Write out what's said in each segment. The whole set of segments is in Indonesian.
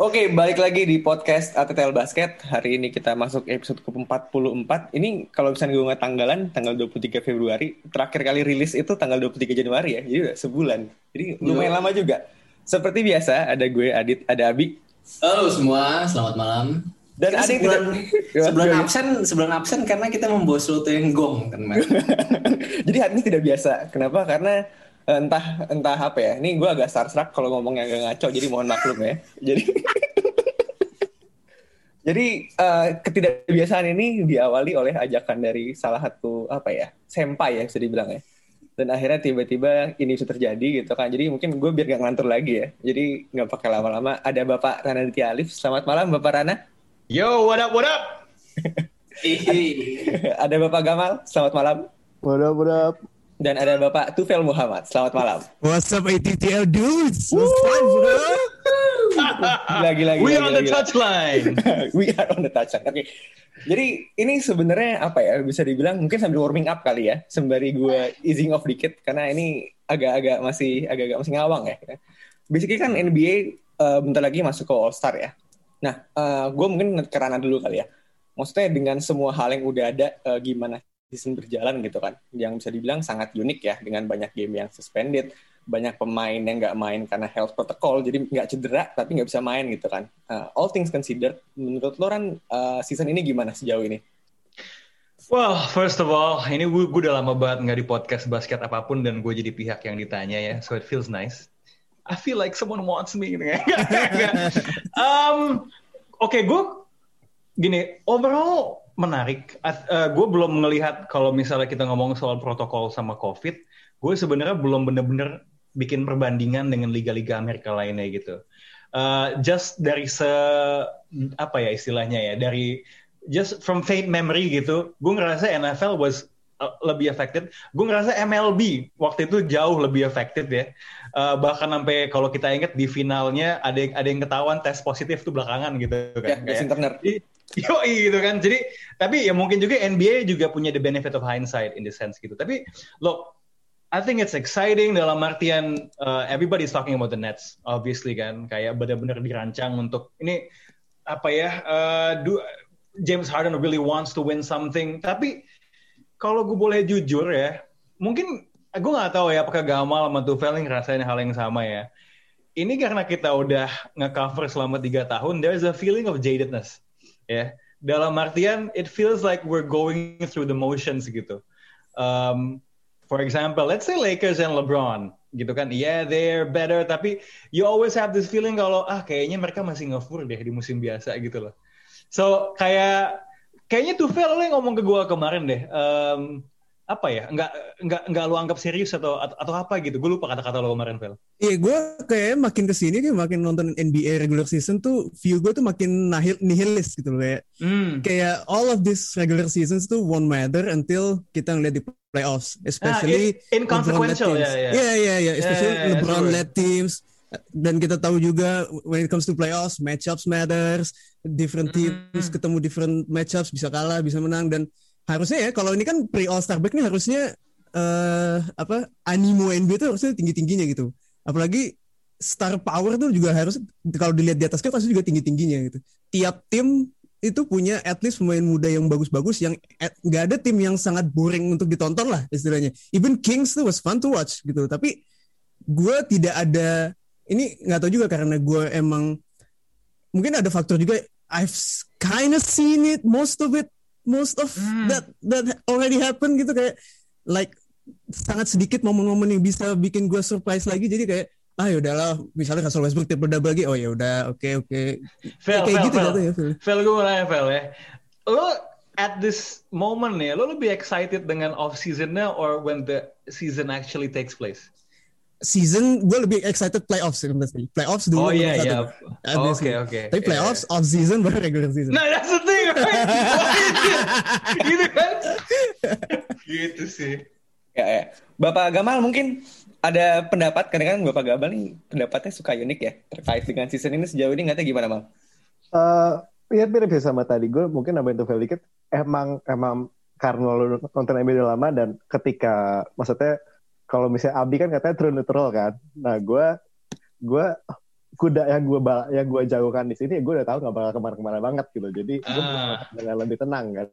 Oke, balik lagi di podcast ATTL Basket. Hari ini kita masuk episode ke-44. Ini kalau misalnya gue nggak tanggalan, tanggal 23 Februari. Terakhir kali rilis itu tanggal 23 Januari ya. Jadi udah sebulan. Jadi lumayan lama juga. Seperti biasa, ada gue, Adit, ada Abi. Halo semua, selamat malam. Dan Adit sebulan, tidak... sebulan absen, sebulan absen karena kita membawa sesuatu yang gong kan, Mas. Jadi hari ini tidak biasa. Kenapa? Karena entah entah apa ya. Ini gue agak starstruck kalau ngomongnya agak ngaco. Jadi mohon maklum ya. Jadi Jadi eh, ketidakbiasaan ini diawali oleh ajakan dari salah satu apa ya senpai ya bisa dibilang ya. Dan akhirnya tiba-tiba ini bisa terjadi gitu kan. Jadi mungkin gue biar gak ngelantur lagi ya. Jadi nggak pakai lama-lama. Ada Bapak Rana Ditya Alif. Selamat malam Bapak Rana. Yo, what up, what up? Ih, ada Bapak Gamal. Selamat malam. What up, what up? Dan ada Bapak Tufel Muhammad. Selamat malam. What's up ATTL dudes? What's up, bro? Lagi-lagi. We on the lagi-lagi. touchline. We are on the touchline. Oke. Jadi ini sebenarnya apa ya bisa dibilang mungkin sambil warming up kali ya sembari gue easing off dikit karena ini agak-agak masih agak-agak masih ngawang ya. Basically kan NBA eh, bentar lagi masuk ke All Star ya. Nah, eh, gue mungkin ke Rana dulu kali ya. Maksudnya dengan semua hal yang udah ada eh, gimana season berjalan gitu kan, yang bisa dibilang sangat unik ya dengan banyak game yang suspended, banyak pemain yang nggak main karena health protocol, jadi nggak cedera tapi nggak bisa main gitu kan. Uh, all things considered, menurut lo Ran, uh, season ini gimana sejauh ini? Well, first of all, ini gue, gue udah lama banget nggak di podcast basket apa pun dan gue jadi pihak yang ditanya ya, so it feels nice. I feel like someone wants me gitu kan. um, Oke, gue gini, overall menarik. gue belum melihat kalau misalnya kita ngomong soal protokol sama COVID, gue sebenarnya belum bener-bener bikin perbandingan dengan liga-liga Amerika lainnya gitu. Uh, just dari se apa ya istilahnya ya dari just from faint memory gitu, gue ngerasa NFL was uh, lebih affected. Gue ngerasa MLB waktu itu jauh lebih affected ya. Uh, bahkan sampai kalau kita ingat di finalnya ada yang, ada yang ketahuan tes positif tuh belakangan gitu Ya, kan. Turner. Yo gitu kan. Jadi tapi ya mungkin juga NBA juga punya the benefit of hindsight in the sense gitu. Tapi look, I think it's exciting dalam artian uh, everybody's talking about the Nets obviously kan kayak benar-benar dirancang untuk ini apa ya uh, do, James Harden really wants to win something tapi kalau gue boleh jujur ya mungkin gue nggak tahu ya apakah Gamal sama Tufel yang ngerasain hal yang sama ya ini karena kita udah nge-cover selama tiga tahun there's a feeling of jadedness ya. Dalam artian it feels like we're going through the motions gitu. Um, for example, let's say Lakers and LeBron, gitu kan, yeah they're better, tapi you always have this feeling kalau ah kayaknya mereka masih ngefur deh di musim biasa gitu loh. So kayak kayaknya Tufel lo yang ngomong ke gue kemarin deh, um, apa ya, nggak nggak nggak lu anggap serius atau atau, apa gitu, gue lupa kata-kata lo kemarin, Vel. Iya, gue kayak makin ke sini kayak makin nonton NBA regular season tuh view gue tuh makin nihil nihilis gitu loh kayak Hmm. kayak all of this regular seasons tuh won't matter until kita ngeliat di playoffs, especially Ah, in- inconsequential, ya, ya. Iya, iya, iya, especially Ya, ya, ya, LeBron sure. led teams. Dan kita tahu juga when it comes to playoffs, matchups matters, different Hmm. teams ketemu different matchups bisa kalah, bisa menang dan harusnya ya kalau ini kan pre All Star break nih harusnya eh apa animo NBA itu harusnya tinggi tingginya gitu. Apalagi star power tuh juga harus kalau dilihat di atas pasti juga tinggi tingginya gitu. Tiap tim itu punya at least pemain muda yang bagus-bagus yang nggak ada tim yang sangat boring untuk ditonton lah istilahnya. Even Kings tuh was fun to watch gitu. Tapi gue tidak ada ini nggak tahu juga karena gue emang mungkin ada faktor juga I've kind of seen it most of it most of Hmm. that that already happened gitu kayak like sangat sedikit momen-momen yang bisa bikin gue surprise lagi jadi kayak ah yaudahlah misalnya Russell Westbrook triple double lagi oh ya udah oke oke Vel, kayak Vel, gitu jatuh ya Phil. Vel gue nanya Vel ya. Lo at this moment nih, lo lebih excited dengan off seasonnya or when the season actually takes place? Season gue lebih excited playoffs honestly playoffs dulu Oh iya iya. Obviously. Oke oke. tapi Iya, playoffs off season baru regular iya. season Nah that's the thing, right? Oh, iya. gitu kan? gitu sih. Ya, ya. Bapak Gamal mungkin ada pendapat karena kan Bapak Gamal nih pendapatnya suka unik ya terkait dengan season ini sejauh ini nggak tahu gimana Mal? Eh, ya mirip ya sama tadi gue mungkin nambahin tuh dikit emang emang karena lu nonton NBA lama dan ketika maksudnya kalau misalnya Abi kan katanya true neutral kan. Nah gue gue kuda yang gue yang gue jagokan di sini gue udah tahu nggak bakal ke mana-kemana banget gitu. Jadi gue Ah. dengan lebih tenang kan.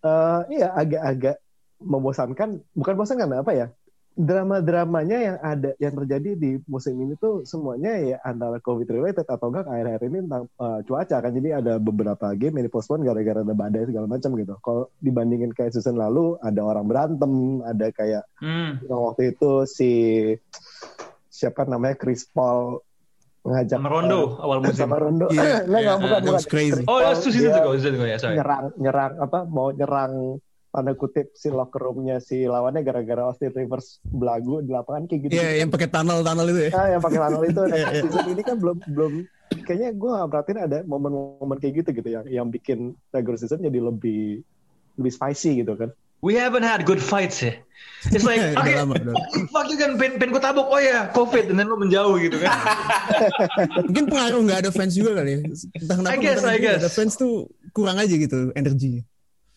Eh iya agak-agak membosankan bukan bosankan apa ya drama-dramanya yang ada yang terjadi di musim ini tuh semuanya ya antara covid related atau enggak akhir-akhir ini tentang eh, cuaca kan jadi ada beberapa game yang dipostpone gara-gara ada badai segala macam gitu kalau dibandingin kayak season lalu ada orang berantem ada kayak Hmm. yang waktu itu si siapa namanya Chris Paul ngajak Sama Rondo awal eh, musim. sama Rondo nggak nggak iya, bukan that bukan crazy. Oh, that's two seasons Dia ago, season ago ya, sorry. nyerang nyerang apa mau nyerang tanda kutip si locker roomnya si lawannya gara-gara Austin Rivers belagu di lapangan kayak gitu Iya, yang pakai tunnel-tunnel itu ya. ah yang pakai tunnel itu nah, Iya, iya. season ini kan belum belum kayaknya gue nggak perhatiin ada momen-momen kayak gitu gitu yang yang bikin regular season jadi lebih lebih spicy gitu kan We haven't had good fights ya. It's like, Udah okay, lama, fuck you kan, pen, pen tabok, oh ya, covid, dan lo menjauh gitu kan. Mungkin pengaruh nggak ada fans juga kali ya. Entah kenapa I guess, I guess. ada fans tuh kurang aja gitu energinya.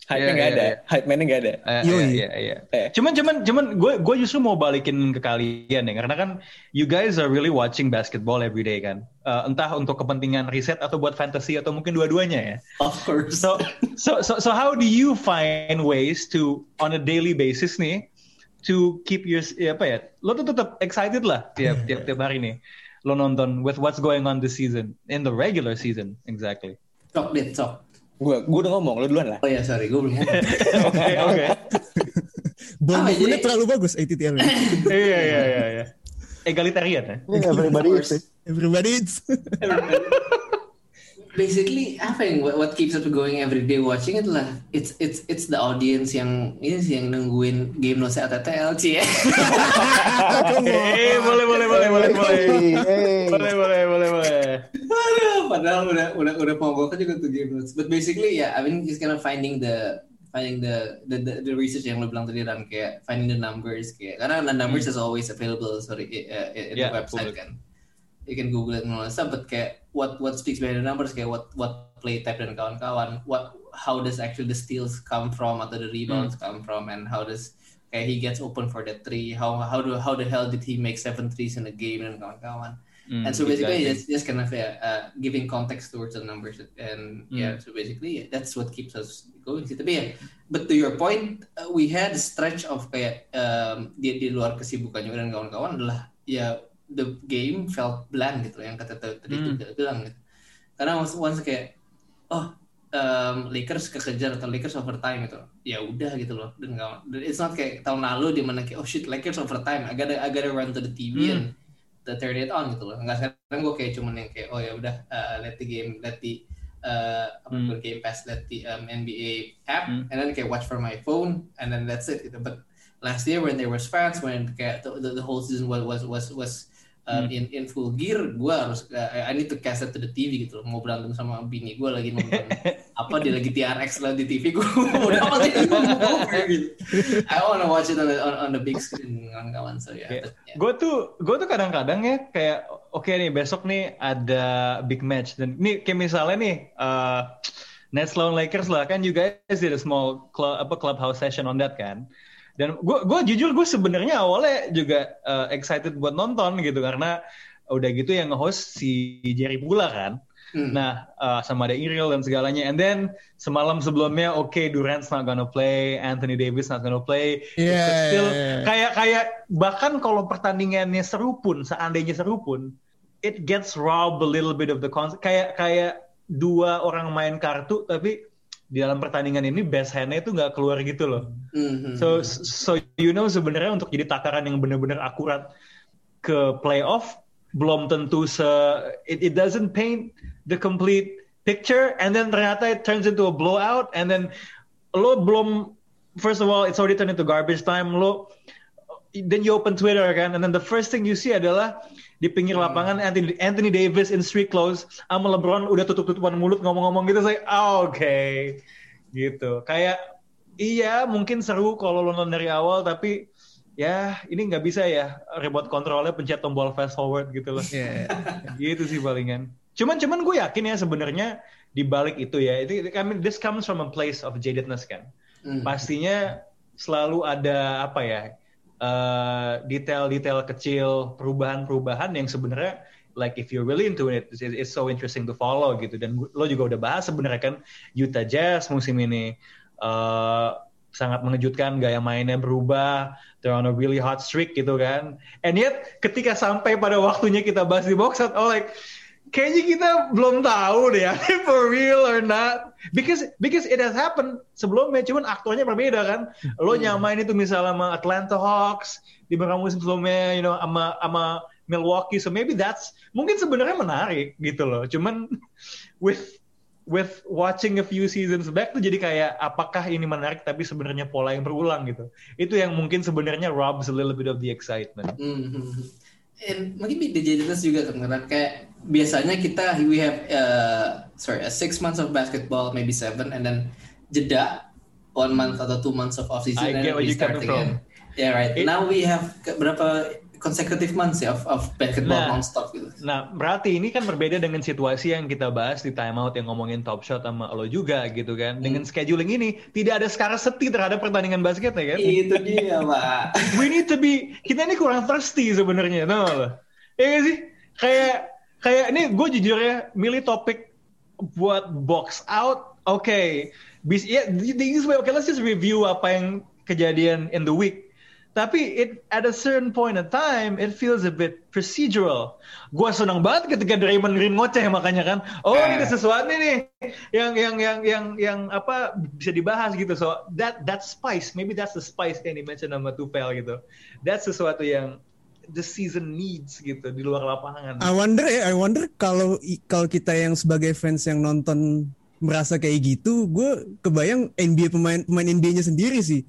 Hype-nya Iya, nggak iya, ada, iya. hype man-nya nggak ada. Eh, iya, iya, iya. Eh. Cuman, cuman, cuman, gue, gue justru mau balikin ke kalian ya, karena kan you guys are really watching basketball every day kan. Eh, entah untuk kepentingan riset atau buat fantasy atau mungkin dua-duanya ya. Of course. So, so, so, so how do you find ways to on a daily basis nih to keep your ya apa ya? Lo tuh tetap excited lah tiap tiap tiap hari nih. Lo nonton with what's going on this season in the regular season exactly. Sok, Dit, sok. Gue gue udah ngomong, lo duluan lah. Oh ya, sorry, gue belum ngomong. Oke oke. Ya, movementnya jadi- terlalu bagus ATTR. -nya. Iya iya iya iya. Egalitarian ya. ini everybody sih Everybody Basically, apa yang what, what keeps us going every day watching itulah it's it's it's the audience yang ini sih yang nungguin game no ATTL sih ya. Eh boleh boleh boleh boleh boleh. Boleh boleh boleh boleh. Padahal udah udah udah mau kan juga tuh game notes. But basically ya, I mean just kind of finding the finding the the, the, the research yang lo bilang tadi dan kayak finding the numbers kayak karena the numbers is always available sorry uh, in Yeah, the website public. kan. You can Google it and all that stuff, but kayak what what speaks behind the numbers kayak what what play type dan kawan-kawan, what how does actually the steals come from atau the rebounds come from and how does kayak he gets open for the three, how how do how the hell did he make seven threes in a game dan kawan-kawan. Hmm, and so basically exactly. it's just kind of yeah, uh, giving context towards the numbers and Hmm. yeah so basically yeah, that's what keeps us going sih tapi ya but to your point uh, we had a stretch of kayak um, di, di luar kesibukannya dan kawan-kawan adalah ya the game felt bland gitu yang kata tadi tadi Hmm. itu bilang gitu karena once, once kayak oh um, Lakers kekejar atau Lakers overtime gitu ya udah gitu loh dan dan it's not kayak tahun lalu di mana kayak oh shit Lakers overtime I gotta I gotta run to the TV Hmm. and to turn it on gitu loh nggak sekarang gue kayak cuman yang kayak oh ya udah uh, let the game let the uh, Hmm. game pass let the um, NBA app Hmm. and then kayak watch from my phone and then that's it gitu but last year when there was fans when kayak the, the, the whole season was was was was um, Hmm. in in full gear gue harus uh, I need to cast it to the TV gitu loh. Mau berantem sama bini gue lagi nonton apa dia lagi TRX lah di TV gue udah pasti gitu I wanna watch it on the on, on the big screen kawan-kawan. So yeah, Kayak, but, yeah. Gue tuh, gue tuh kadang-kadang ya kayak, oke nih besok nih ada big match. Dan ini kayak misalnya nih uh, Nets lawan Lakers lah. Kan you guys did a small club, apa clubhouse session on that kan. Dan gue, gue jujur gue sebenarnya awalnya juga uh, excited buat nonton gitu karena udah gitu yang nge-host si Jerry Pula kan. Hmm. Nah, uh, sama ada Iriel dan segalanya. And then semalam sebelumnya, oke Durant's not gonna play, Anthony Davis not gonna play. But still, iya, iya. kayak kayak bahkan kalau pertandingannya seru pun, seandainya seru pun, it gets robbed a little bit of the concept. Kayak kayak dua orang main kartu, tapi di dalam pertandingan ini best hand-nya itu nggak keluar gitu loh. Mhm. So so you know sebenarnya untuk jadi takaran yang benar-benar akurat ke playoff belum tentu se it, it doesn't paint the complete picture and then ternyata it turns into a blowout and then lo belum first of all it's already turned into garbage time lo then you open Twitter kan and then the first thing you see adalah di pinggir lapangan Anthony, Anthony Davis in street clothes sama LeBron udah tutup-tutupan mulut ngomong-ngomong gitu saya oh, oke. Gitu. Kayak iya mungkin seru kalau lo nonton dari awal tapi ya ini nggak bisa ya remote controlnya pencet tombol fast forward gitu loh. Iya. gitu sih palingan. Cuman cuman gue yakin ya sebenarnya di balik itu ya itu I mean, this comes from a place of jadedness kan. Hmm. pastinya selalu ada apa ya uh, detail-detail kecil, perubahan-perubahan yang sebenarnya like if you're really into it, it's, it's so interesting to follow gitu. Dan lo juga udah bahas sebenarnya kan Utah Jazz musim ini uh, sangat mengejutkan gaya mainnya berubah, they're on a really hot streak gitu kan. And yet ketika sampai pada waktunya kita bahas di box out, oh like kayaknya kita belum tahu deh ya for real or not because because it has happened sebelumnya cuman aktornya berbeda kan lo hmm. nyamain itu misalnya sama Atlanta Hawks di beberapa musim sebelumnya you know sama sama Milwaukee so maybe that's mungkin sebenarnya menarik gitu loh cuman with with watching a few seasons back tuh jadi kayak apakah ini menarik tapi sebenarnya pola yang berulang gitu. Itu yang mungkin sebenarnya robs a little bit of the excitement. Mm -hmm. And mungkin di Jaditas juga karena kayak biasanya kita we have uh, sorry a six months of basketball maybe seven and then jeda one month atau two months of off season I and get you start again. Yeah right. It, Now we have berapa consecutive months ya of, of basketball nah, non-stop gitu. Nah, berarti ini kan berbeda dengan situasi yang kita bahas di timeout yang ngomongin top shot sama lo juga gitu kan. Hmm. Dengan scheduling ini tidak ada scarcity terhadap pertandingan basket ya kan? Itu dia, Pak. We need to be kita ini kurang thirsty sebenarnya, lo? Iya sih? Kayak kayak ini gue jujur ya milih topik buat box out. Oke. Okay. Bis ya, way. Oke, okay, let's just review apa yang kejadian in the week tapi it at a certain point in time it feels a bit procedural. Gua senang banget ketika Draymond Green ngoceh makanya kan, oh ini ada sesuatu nih yang yang yang yang yang apa bisa dibahas gitu. So that that spice, maybe that's the spice yang dimention sama Tupel gitu. That's sesuatu yang the season needs gitu di luar lapangan. I wonder ya, I wonder kalau kalau kita yang sebagai fans yang nonton merasa kayak gitu, gue kebayang NBA pemain pemain NBA-nya sendiri sih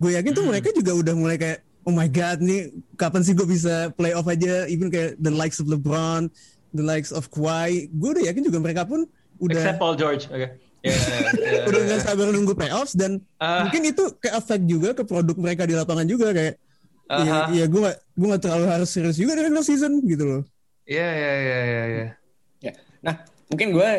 gue yakin tuh hmm. mereka juga udah mulai kayak oh my god nih kapan sih gue bisa play off aja even kayak the likes of LeBron the likes of Kawhi gue udah yakin juga mereka pun udah except Paul George oke okay. Yeah, yeah, udah nggak sabar nunggu playoffs dan uh, mungkin itu kayak efek juga ke produk mereka di lapangan juga kayak uh -huh. ya, ya gue gak gue gak terlalu harus serius juga dengan season gitu loh. Iya iya iya iya. Ya, nah mungkin gue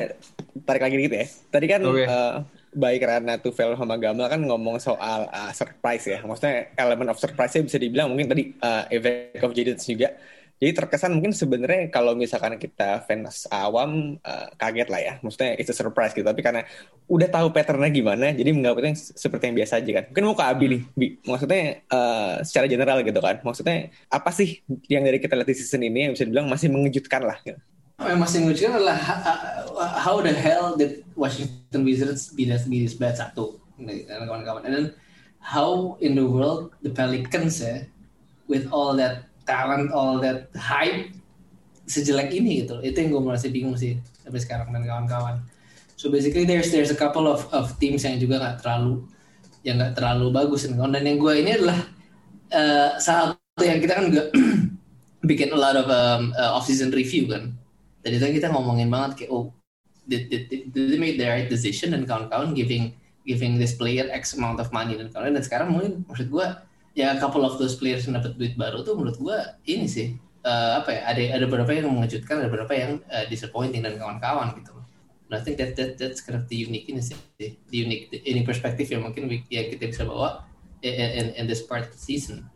tarik lagi gitu ya. Tadi kan okay. uh, baik karena Tufel sama Gamal kan ngomong soal uh, surprise ya. Maksudnya elemen of surprise-nya bisa dibilang mungkin tadi uh, effect of Jadis juga. Jadi terkesan mungkin sebenarnya kalau misalkan kita fans awam uh, kaget lah ya. Maksudnya itu surprise gitu. Tapi karena udah tahu patternnya gimana, jadi menganggapnya seperti yang biasa aja kan. Mungkin mau ke Abi nih, Bi. Maksudnya uh, secara general gitu kan. Maksudnya apa sih yang dari kita lihat di season ini yang bisa dibilang masih mengejutkan lah gitu yang masih menunjukkan adalah how the hell did Washington Wizards be this, be this bad satu dan kawan-kawan. And then how in the world the Pelicans ya with all that talent, all that hype sejelek ini gitu. Itu yang gue merasa bingung sih sampai sekarang dan kawan-kawan. So basically there's there's a couple of of teams yang juga nggak terlalu yang nggak terlalu bagus dan kawan. Dan yang gue ini adalah uh, salah satu yang kita kan juga bikin a lot of um, uh, off season review kan dari itu kita ngomongin banget kayak oh did, did, did, they make the right decision dan kawan-kawan giving giving this player X amount of money dan kawan dan sekarang mungkin maksud gue ya couple of those players yang dapat duit baru tuh menurut gue ini sih uh, apa ya ada ada beberapa yang mengejutkan ada beberapa yang uh, disappointing dan kawan-kawan gitu. And I think that that that's kind of the unique ini sih the unique the, ini perspektif yang mungkin ya kita bisa bawa in, in, in this part of the season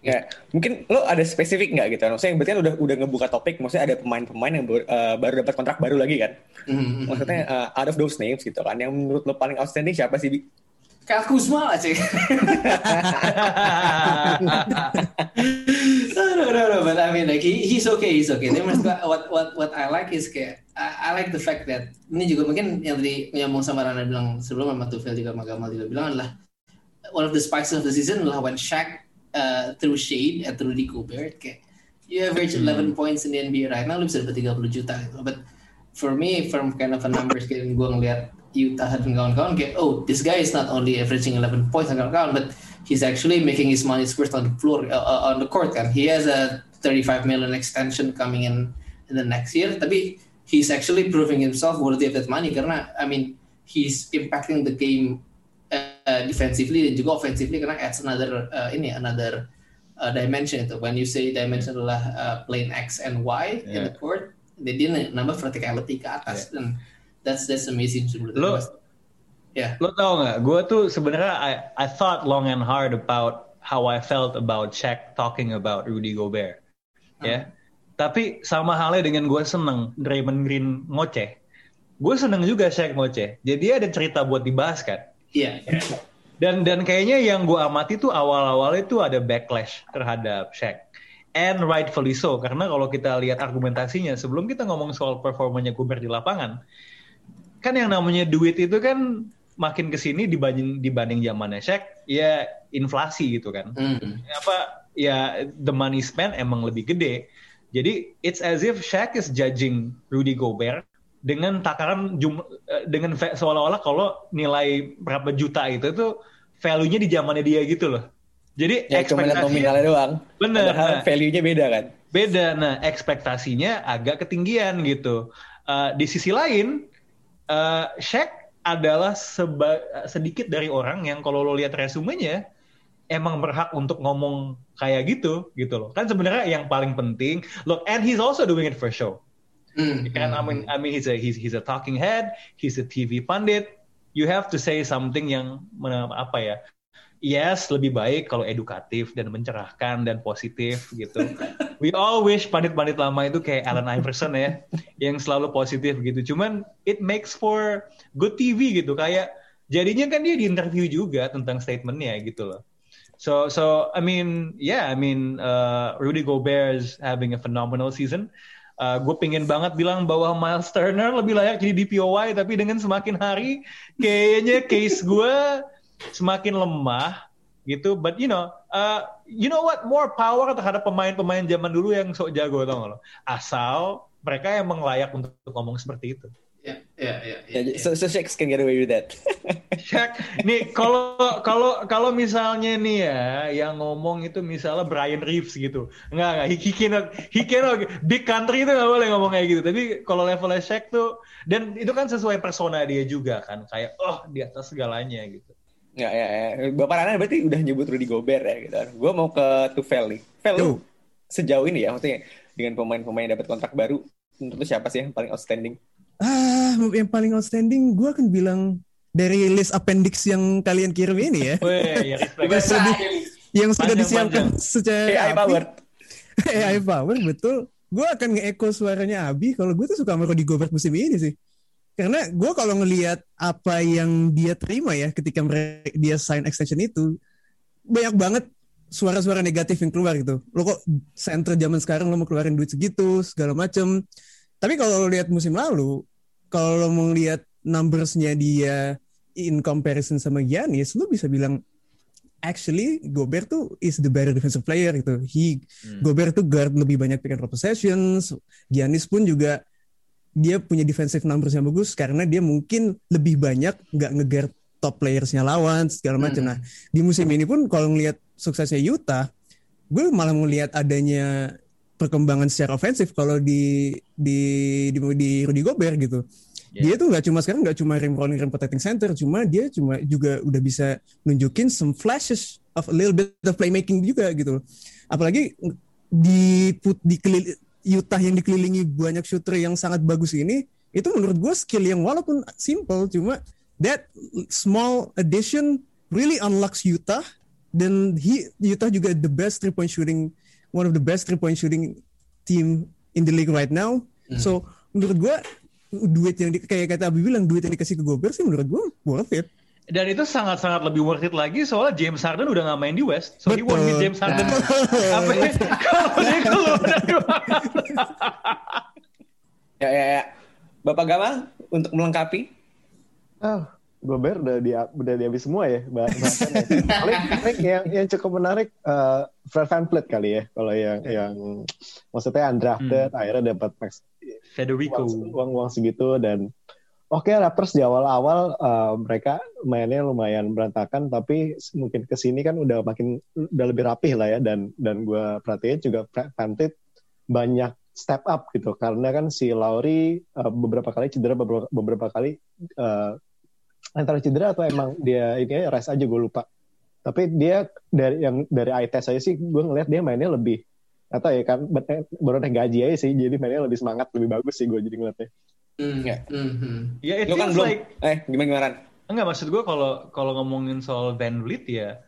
Ya, mungkin lo ada spesifik nggak gitu? Maksudnya berarti kan udah udah ngebuka topik, maksudnya ada pemain-pemain yang baru, uh, baru dapat kontrak baru lagi kan? Mm-hmm. Maksudnya uh, out of those names gitu kan, yang menurut lo paling outstanding siapa sih? Bi? Kyle Kuzma lah sih. no, no, no, no, but I mean like he, he's okay, he's okay. Tapi maksud what what what I like is kayak I, I like the fact that ini juga mungkin yang tadi ngomong sama Rana bilang sebelum sama Tufel juga sama Gamal juga bilang adalah one of the spices of the season adalah when Shaq uh, through Shade and through Rico Gobert kayak you average 11 hmm. points in the NBA right now lu bisa dapat 30 juta gitu. But for me from kind of a numbers kayak gue ngeliat Utah dan kawan-kawan kayak oh this guy is not only averaging 11 points dan kawan-kawan but he's actually making his money worth on the floor uh, uh, on the court kan. He has a 35 million extension coming in in the next year tapi he's actually proving himself worthy of that money karena I mean he's impacting the game uh, defensively dan juga offensively karena adds another uh, ini another uh, dimension itu. When you say dimension adalah uh, plane X and Y yeah. in the court, dia, dia nambah verticality ke atas yeah. dan that's that's amazing menurut lo, Ya. Yeah. Lo tau nggak? Gue tuh sebenarnya I, I thought long and hard about how I felt about Shaq talking about Rudy Gobert. Ya. Tapi sama halnya dengan gue seneng Draymond Green ngoceh. Gue seneng juga Shaq ngoceh. Jadi ada cerita buat dibahas kan. Iya. Dan dan kayaknya yang gue amati tuh awal-awalnya tuh ada backlash terhadap Shaq. And rightfully so, karena kalau kita lihat argumentasinya, sebelum kita ngomong soal performanya Gobert di lapangan, kan yang namanya duit itu kan makin ke sini dibanding dibanding zamannya Shaq, ya inflasi gitu kan. Hmm. Apa ya the money spent emang lebih gede. Jadi it's as if Shaq is judging Rudy Gobert dengan takaran jum, eh, dengan seolah-olah kalau nilai berapa juta itu tuh value-nya di zamannya dia gitu loh. Jadi Ya ekspektasinya nominalnya doang. Bener, Padahal nah. value-nya beda kan. beda. Nah, ekspektasinya agak ketinggian gitu. Uh, di sisi lain, uh, Shaq adalah seba- sedikit dari orang yang kalau lo lihat resumenya emang berhak untuk ngomong kayak gitu gitu loh. Kan sebenarnya yang paling penting, look, and he's also doing it for show. Hmm. Kan I mean, I mean he's a he's he's a talking head, he's a TV pundit. You have to say something yang mana- apa ya? Yes, lebih baik kalau edukatif dan mencerahkan dan positif gitu. We all wish pandit-pandit lama itu kayak Allen Iverson ya, yang selalu positif gitu. Cuman it makes for good TV gitu. Kayak jadinya kan dia di interview juga tentang statementnya gitu loh. So so I mean yeah I mean uh, Rudy Gobert is having a phenomenal season. Uh, gue pengen banget bilang bahwa Miles Turner lebih layak jadi DPOY tapi dengan semakin hari kayaknya case gue semakin lemah gitu. But you know, uh, you know what? More power terhadap pemain-pemain zaman dulu yang sok jago tau gak lo? Asal mereka emang layak untuk ngomong seperti itu. Ya, ya, ya, ya, Ya, ya. so, so Shaq can get away with that. Shaq, nih kalau kalau kalau misalnya nih ya yang ngomong itu misalnya Brian Reeves gitu, nggak nggak, he, he cannot, he cannot, big country itu nggak boleh ngomong kayak gitu. Tapi kalau levelnya Shaq tuh, dan itu kan sesuai persona dia juga kan, kayak oh di atas segalanya gitu. Ya, ya, ya. Bapak Rana berarti udah nyebut Rudy Gobert ya gitu. Gue mau ke Tufel nih. Fel, sejauh ini ya, maksudnya dengan pemain-pemain yang dapat kontrak baru, menurut lu siapa sih yang paling outstanding? Ah, yang paling outstanding gue akan bilang dari list appendix yang kalian kirim ini ya, Weh, ya respect. Yang sudah, yang sudah disiapkan panjang. secara AI. Power. AI Power betul. Gue akan nge-echo suaranya Abi kalau gue tuh suka sama Rudy Gobert musim ini sih. Karena gue kalau ngelihat apa yang dia terima ya ketika mere- dia sign extension itu banyak banget suara-suara negatif yang keluar gitu. Lo kok center zaman sekarang lo mau keluarin duit segitu segala macem. Tapi kalau lihat musim lalu, kalau lo mau lihat numbersnya dia in comparison sama Giannis, lo bisa bilang actually Gobert tuh is the better defensive player gitu. He Gobert tuh guard lebih banyak pick and roll possessions. Giannis pun juga dia punya defensive numbers yang bagus karena dia mungkin lebih banyak nggak ngeguard top playersnya lawan segala macam. Nah di musim ini pun kalau ngelihat suksesnya Utah, gue malah melihat adanya perkembangan secara ofensif kalau di di di, di Rudy Gobert gitu. Dia tuh nggak cuma sekarang nggak cuma rim rolling rim protecting center, cuma dia cuma juga udah bisa nunjukin some flashes of a little bit of playmaking juga gitu. Apalagi di put di Utah yang dikelilingi banyak shooter yang sangat bagus ini, itu menurut gue skill yang walaupun simple, cuma that small addition really unlocks Utah dan he Utah juga the best three point shooting one of the best three point shooting team in the league right now. So menurut gua duit yang di, kayak kata Abi bilang duit yang dikasih ke Gobert sih menurut gua worth it. Dan itu sangat-sangat lebih worth it lagi soalnya James Harden udah nggak main di West, so he won't Betul. need James Harden. Apa ya? kalau dia keluar dari Ya, ya, ya. Bapak Gamal, untuk melengkapi. Ah, Gobert udah di udah dihabis semua ya bah- bahasannya. paling, paling yang yang cukup menarik eh, Fred VanVleet kali ya kalau yang yang maksudnya undrafted akhirnya dapat max Federico. uang, uang uang segitu dan oke Raptors di awal-awal eh, mereka mainnya lumayan berantakan tapi mungkin ke sini kan udah makin udah lebih rapih lah ya dan dan gue perhatiin juga Fred VanVleet banyak step up gitu karena kan si Lowry eh, beberapa kali cedera beberapa, beberapa kali eh, antara cedera atau emang dia ini aja rest aja gue lupa tapi dia dari yang dari eye test aja sih gue ngeliat dia mainnya lebih atau ya kan bet- baru naik gaji aja sih jadi mainnya lebih semangat lebih bagus sih gue jadi ngeliatnya Hmm, Ya. hmm, hmm. Ya, it Lu kan belum. like Eh, gimana gimana? Enggak maksud gue kalau kalau ngomongin soal Van Vliet ya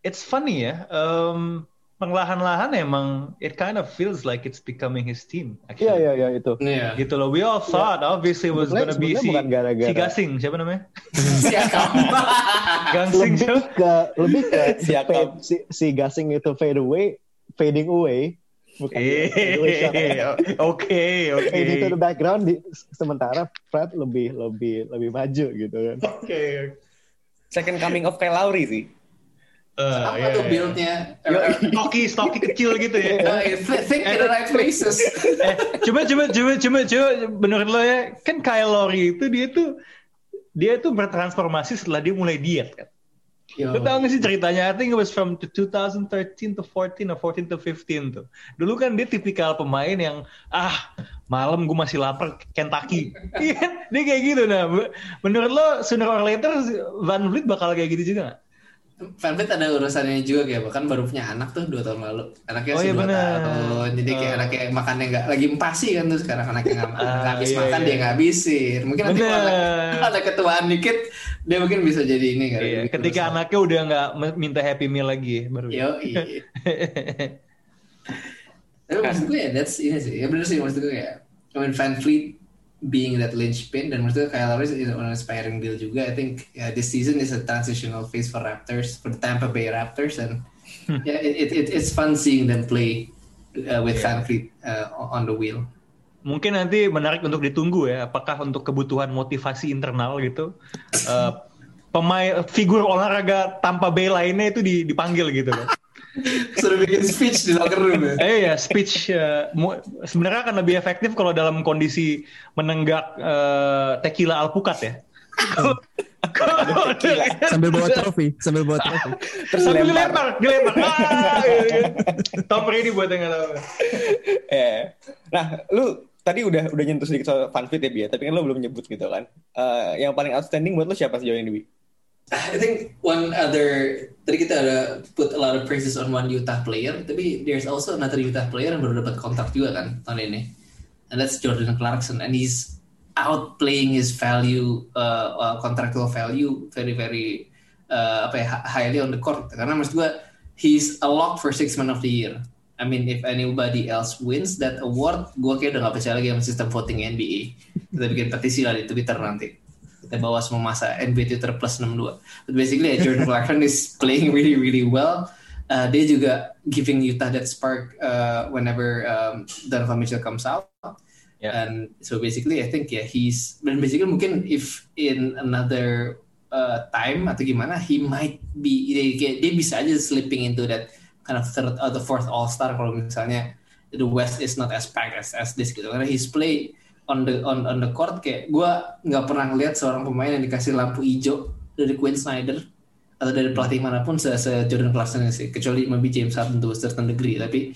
it's funny ya. Um, perlahan-lahan emang it kind of feels like it's becoming his team. Actually. Iya iya iya itu. Iya. Gitu loh. We all thought obviously it was gonna be si, bukan gara-gara- si Gasing. Siapa namanya? Siakam. Gangsing Lebih siapa? ke lebih ke Siakam. si, si gasing itu fade away, fading away, bukan. Eh, Oke, oke. Fade into the background di, sementara Fred lebih lebih lebih maju gitu kan. Oke. Second coming of Kyle Lowry sih. Eh, Apa iya, tuh iya. build-nya? Stocky, stocky kecil gitu ya. Uh, think in the right places. eh, coba coba coba coba coba menurut lo ya kan Kyle Lowry itu dia tuh dia tuh bertransformasi setelah dia mulai diet kan. Yo. Lo tau gak sih ceritanya? I think it was from 2013 to 14 or 14 to 15 tuh. Dulu kan dia tipikal pemain yang ah malam gue masih lapar Kentucky. Iya kan? dia kayak gitu nah. Menurut lo sooner or later Van Vliet bakal kayak gitu juga gak? Fanbet ada urusannya juga kayak bahkan baru punya anak tuh dua tahun lalu anaknya Oh, iya dua tahun jadi kayak Oh. anaknya makannya nggak lagi empasi kan tuh sekarang anaknya nggak nggak habis iya, makan iya. dia nggak habisin mungkin nanti kalau anak- ada ketuaan dikit dia mungkin bisa jadi ini kali Iya, ketika usaha. anaknya udah nggak minta happy meal lagi ya, baru. Yo, iya. Tapi maksud gue ya, that's ini sih. Ya bener sih maksud gue kayak, I mean, Van Fleet being that linchpin dan maksud gue Kyle Lowry is an inspiring deal juga. I think yeah, this season is a transitional phase for Raptors, for the Tampa Bay Raptors, and yeah, it, it, it- it's fun seeing them play uh, with Van Fleet uh, on the wheel. Mungkin nanti menarik untuk ditunggu ya, apakah untuk kebutuhan motivasi internal gitu, eh, pemain figur olahraga tanpa Bay lainnya itu di- dipanggil gitu loh. Suruh bikin speech di locker room ya. Eh ya speech eh, mu- sebenarnya akan lebih efektif kalau dalam kondisi menenggak eh, tequila alpukat ya. Sambil bawa trofi, sambil bawa trofi. Terus Sambil lempar. dilempar, dilempar. Ah, gitu kan. Tom Brady buat yang tahu. Eh, Nah, lu tadi udah udah nyentuh sedikit soal Van Fleet ya, Bia, tapi kan lu belum nyebut gitu kan. Eh, yang paling outstanding buat lu siapa sejauh ini, Bi? I think one other tadi kita ada put a lot of praises on one Utah player, tapi there's also another Utah player yang baru dapat kontrak juga kan tahun ini, and that's Jordan Clarkson, and he's outplaying his value, uh, uh, contractual value, very very uh, apa ya hi- highly on the court. Karena maksud gue he's a lock for six man of the year. I mean, if anybody else wins that award, gue kayak udah gak percaya lagi sama sistem voting NBA. Kita bikin petisi lah di Twitter nanti kita bawa semua masa NBA Twitter plus 62. But basically, yeah, Jordan Clarkson is playing really really well. Uh, dia juga giving Utah that spark uh, whenever um, Donovan Mitchell comes out. Yeah. And so basically, I think yeah he's dan basically mungkin if in another uh, time atau gimana, he might be dia, kayak- dia bisa aja slipping into that kind of third atau fourth All Star kalau misalnya the West is not as packed as, as this gitu karena his play on the on on the court kayak gue nggak pernah ngeliat seorang pemain yang dikasih lampu hijau dari Quinn Snyder atau dari pelatih mana pun se, se Jordan Clarkson sih kecuali maybe James Harden to a certain degree. Tapi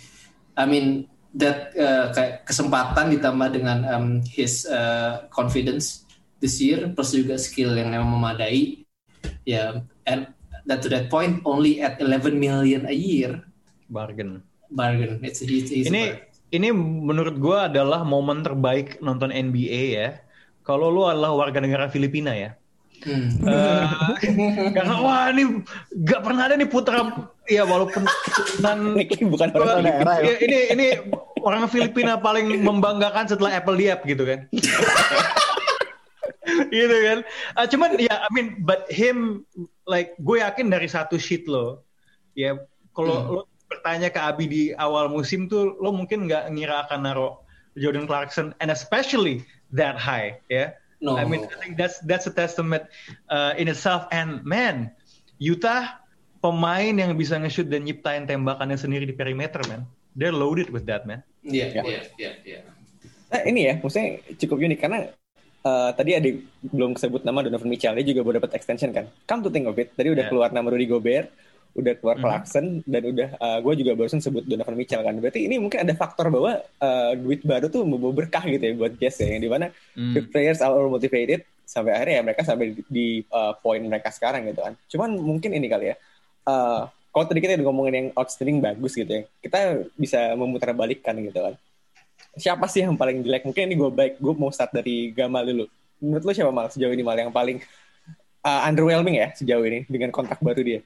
I mean that uh, kayak kesempatan ditambah dengan um, his uh, confidence this year plus juga skill yang emang memadai ya and that to that point only at 11 million a year. Bargain. bargain. It's, it's, it's Ini ini menurut gua adalah momen terbaik nonton NBA ya. Kalau lu adalah warga negara Filipina ya. Hmm. Eh, karena wah ini gak pernah ada nih putra ya walaupun keturunan Ini bukan orang daerah ya. Ya, ini ini orang Filipina paling membanggakan setelah Apple Diap gitu kan. gitu kan. Ah, cuman ya I mean but him like gue yakin dari satu sheet lo ya kalau Hmm. lo bertanya ke Abi di awal musim tuh lo mungkin nggak ngira akan naro Jordan Clarkson and especially that high ya. No. I mean I think that's that's a testament uh, in itself and man Utah pemain yang bisa nge-shoot dan nyiptain tembakannya sendiri di perimeter man. They're loaded with that man. Iya, Ya. iya, iya, iya. Nah, ini ya, maksudnya cukup unik karena eh, tadi ada belum sebut nama Donovan Mitchell, dia juga baru dapat extension kan. Come to think of it, tadi udah Ya. keluar nama Rudy Gobert, udah keluar Mhm. Clarkson, dan udah gue juga barusan sebut Donovan Mitchell kan. Berarti ini mungkin ada faktor bahwa eh, duit baru tuh membawa berkah gitu ya buat Jazz ya, yang di mana Hmm. the players are all motivated sampai akhirnya ya mereka sampai di, di, uh, poin mereka sekarang gitu kan. Cuman mungkin ini kali ya. uh, kalau tadi kita udah ngomongin yang outstanding bagus gitu ya, kita bisa memutar balikkan gitu kan. Siapa sih yang paling jelek? Mungkin ini gue baik, gue mau start dari Gamal dulu. Menurut lo siapa mal sejauh ini mal yang paling uh, underwhelming ya sejauh ini dengan kontrak baru dia?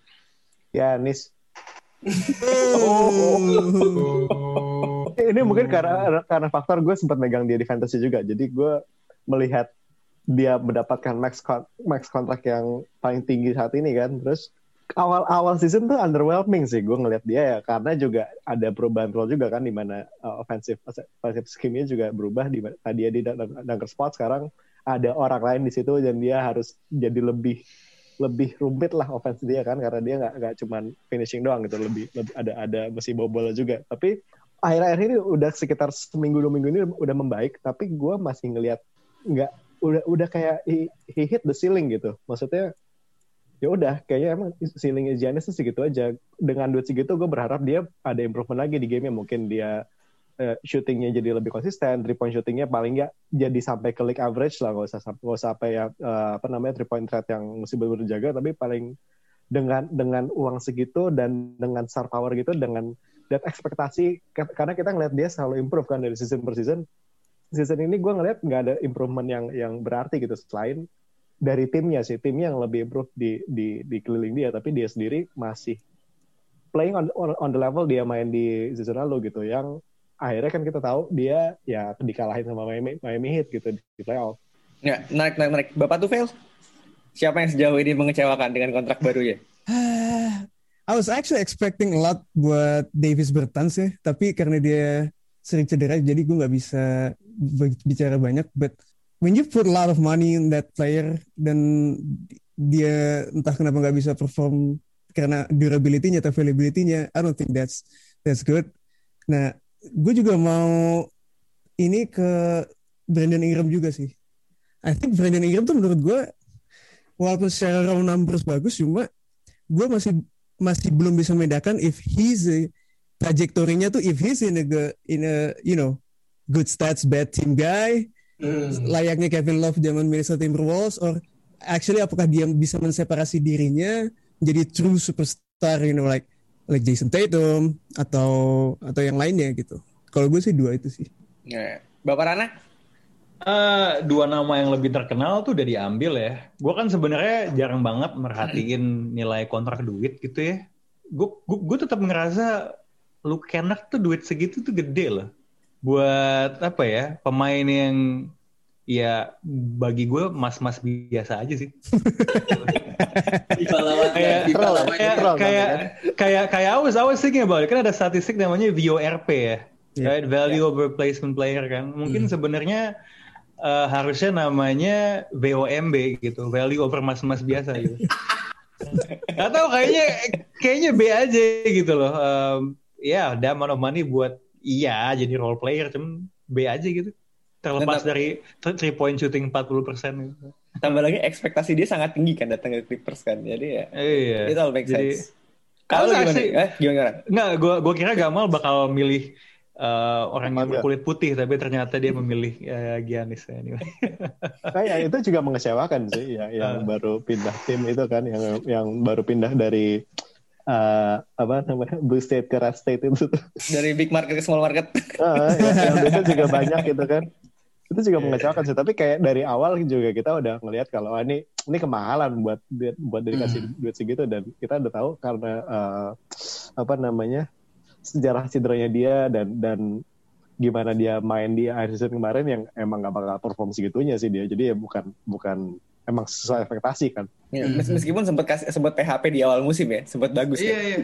Ya, Nis. Oh. ini mungkin karena karena faktor gue sempat megang dia di fantasy juga jadi gue melihat dia mendapatkan max con- max kontrak yang paling tinggi saat ini kan terus awal-awal season tuh underwhelming sih gue ngelihat dia ya karena juga ada perubahan role juga kan di mana uh, offensive offensive scheme-nya juga berubah di tadi dia di dun- dunker spot sekarang ada orang lain di situ dan dia harus jadi lebih lebih rumit lah offense dia kan karena dia nggak nggak cuman finishing doang gitu lebih, lebih ada ada mesti bawa bola juga. Tapi akhir-akhir ini udah sekitar seminggu dua minggu ini udah membaik tapi gue masih ngelihat nggak udah udah kayak he, he hit the ceiling gitu. Maksudnya ya udah kayaknya emang ceilingnya Giannis tuh segitu aja. Dengan duit segitu gue berharap dia ada improvement lagi di game mungkin dia eh, shootingnya jadi lebih konsisten three point shootingnya paling nggak jadi sampai ke league average lah nggak usah nggak usah apa ya eh, apa namanya three point threat yang mesti benar jaga tapi paling dengan dengan uang segitu dan dengan star power gitu dengan dan ekspektasi ka- karena kita ngeliat dia selalu improve kan dari season per season. Season ini gue ngeliat nggak ada improvement yang yang berarti gitu selain dari timnya sih timnya yang lebih improve di di di keliling dia tapi dia sendiri masih playing on on, on the level dia main di season lalu gitu yang akhirnya kan kita tahu dia ya dikalahin sama Miami Miami Heat gitu di playoff Ya, naik, naik, naik. Bapak tuh fail. Siapa yang sejauh ini mengecewakan dengan kontrak barunya? I was actually expecting a lot buat Davis Bertans ya, tapi karena dia sering cedera, jadi gue nggak bisa bicara banyak. But when you put a lot of money in that player dan dia entah kenapa nggak bisa perform karena durability-nya atau availability-nya, I don't think that's that's good. Nah, gue juga mau ini ke Brandon Ingram juga sih. I think Brandon Ingram tuh menurut gue walaupun secara raw numbers bagus, cuma gue masih masih belum bisa membedakan if he's a trajektorinya tuh if he's in a in a you know good stats bad team guy layaknya Kevin Love zaman Minnesota Timberwolves or actually apakah dia bisa menseparasi dirinya menjadi true superstar you know like like Jason Tatum atau atau yang lainnya gitu kalau gue sih dua itu sih Ya. Bapak Rana? Eh, dua nama yang lebih terkenal tuh udah diambil ya. Gue kan sebenarnya jarang banget merhatiin nilai kontrak duit gitu ya. Gue tetap ngerasa lu Kennard tuh duit segitu tuh gede loh. Buat apa ya pemain yang ya bagi gue mas-mas biasa aja sih. Kayak kayak kayak kayak kayak I was I was thinking about it. kan ada statistik namanya VORP ya, Yeah. right? Value over Replacement Player kan. Mungkin sebenarnya eh, harusnya namanya VOMB gitu, Value over mas-mas biasa gitu. Gak tau kayaknya kayaknya B aja gitu loh. Em, ya, ada amount of money buat iya jadi role player, cuman B aja gitu. Terlepas Tetap- dari three point shooting 40% gitu. Tambah lagi ekspektasi dia sangat tinggi kan datang ke Clippers kan. Jadi ya, Iya. it all makes Jadi- sense. Kalau gimana? actually- Eh, gimana? Nggak, gua gua kira Gamal bakal milih eh, orang yang Enggak. berkulit putih, tapi ternyata dia memilih eh, Giannis anyway. kayak itu juga mengecewakan sih ya yang baru pindah tim itu kan yang yang baru pindah dari eh, apa namanya Blue State ke Red State itu tuh. Dari big market ke small market. Ah, yang, yang biasa juga banyak gitu kan itu juga mengecewakan sih tapi kayak dari awal juga kita udah ngelihat kalau ah, ini ini kemahalan buat buat buat dikasih duit segitu dan kita udah tahu karena eh, apa namanya sejarah cederanya dia dan dan gimana dia main di akhir season kemarin yang emang gak bakal perform segitunya sih dia jadi ya bukan bukan emang sesuai ekspektasi kan Ya, mes- meskipun sempat kasih sempat PHP di awal musim ya, sempat bagus Iya, ya. iya.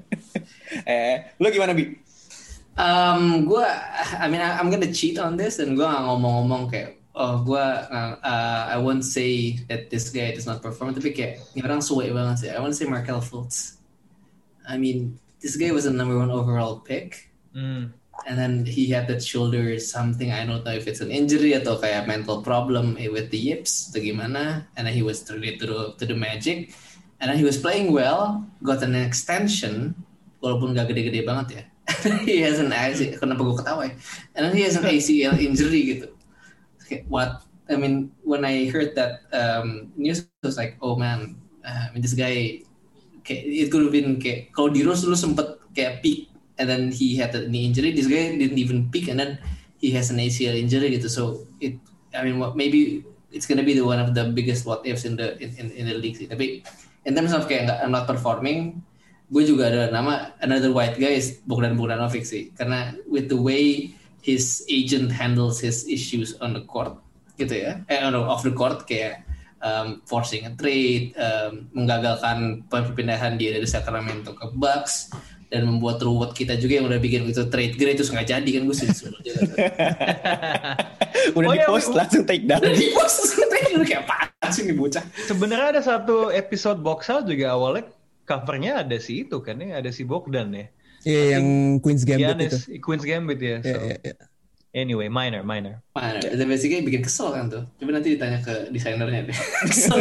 eh, lo gimana bi? Um, gue, I mean, I- I'm gonna cheat on this dan gue nggak ngomong-ngomong kayak, oh gue, uh, I won't say that this guy does not perform, tapi kayak ini orang suwe banget sih. I want to say Markel Fultz. I mean, this guy was a number one overall pick, Hmm. and then he had that shoulder something. I don't know if it's an injury atau kayak mental problem eh, with the yips atau gimana. And then he was traded to the, to the Magic, and then he was playing well, got an extension, walaupun gak gede-gede banget ya. He has an AC, kenapa gue ketawa ya? And then he has an ACL injury gitu. Okay, what? I mean, when I heard that um, news, I was like, oh man, uh, I mean this guy, kayak, it could have been kayak kalau di Rose dulu sempet kayak peak, and then he had a knee injury. This guy didn't even peak, and then he has an ACL injury gitu. So it, I mean, what maybe it's gonna be the one of the biggest what ifs in the in, in, in the league sih. Tapi in terms of kayak nggak not performing, gue juga ada nama another white guy is Bogdan Bogdanovic sih. Karena with the way his agent handles his issues on the court gitu ya. Eh on the, off the court kayak um, forcing a trade um, menggagalkan perpindahan dia dari Sacramento ke Bucks dan membuat ruwet kita juga yang udah bikin itu trade grade terus nggak jadi kan gue juga Udah Oh, di iya, post bu- langsung take down. udah di post terus trade udah kayak apaan sih nih bocah? Sebenarnya ada satu episode box out juga awalnya covernya ada si itu kan ya, ada si Bogdan ya. Iya yang Queen's Gambit itu. Giannis, Queen's Gambit ya. So, Iya, iya, iya. Anyway, minor, minor. Mana? Itu basically bikin kesel kan tuh. Coba nanti ditanya ke desainernya deh. kesel?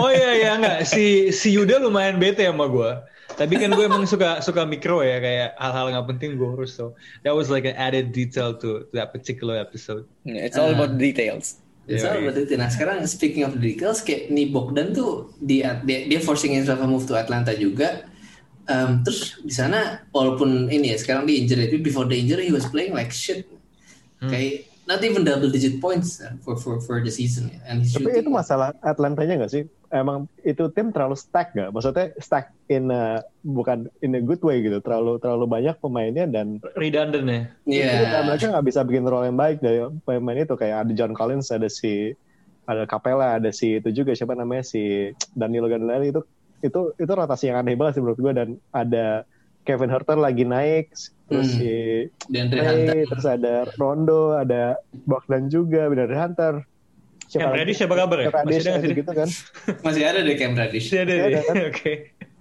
Oh iya iya enggak si si Yuda lumayan bete sama gue. Tapi kan gue emang suka suka mikro ya kayak hal-hal nggak penting gue urus so that was like an added detail to, to that particular episode. Yeah, It's all about details. All about itu. Nah sekarang speaking of the details, kayak nih Bogdan tuh dia dia, dia forcing himself to move to Atlanta juga. Um, terus di sana walaupun ini ya sekarang di injury, tapi before the injury he was playing like shit. Kayak not even double digit points uh, for for for the season. ya. And he's Tapi shooting- itu masalah Atlantanya nggak sih? Emang itu tim terlalu stack nggak? Maksudnya stack in a, bukan in a good way gitu. Terlalu terlalu banyak pemainnya dan Redundant ya. Iya. Iya, mereka nggak bisa bikin role yang baik dari pemain itu kayak ada John Collins, ada si ada Capella, ada si itu juga siapa namanya si Danilo Gallinari itu itu itu rotasi yang aneh banget sih menurut gue dan ada Kevin Herter lagi naik, terus Hmm. si Dan Andre Hunter. terus ada Rondo, ada Bogdan juga, benar Hunter. Cam lagi? Reddish siapa kabar ya? Cam Reddish, Masih ada sih? gitu kan. Masih ada deh Cam Reddish. Masih ada Masih ya? ada, kan? Oke.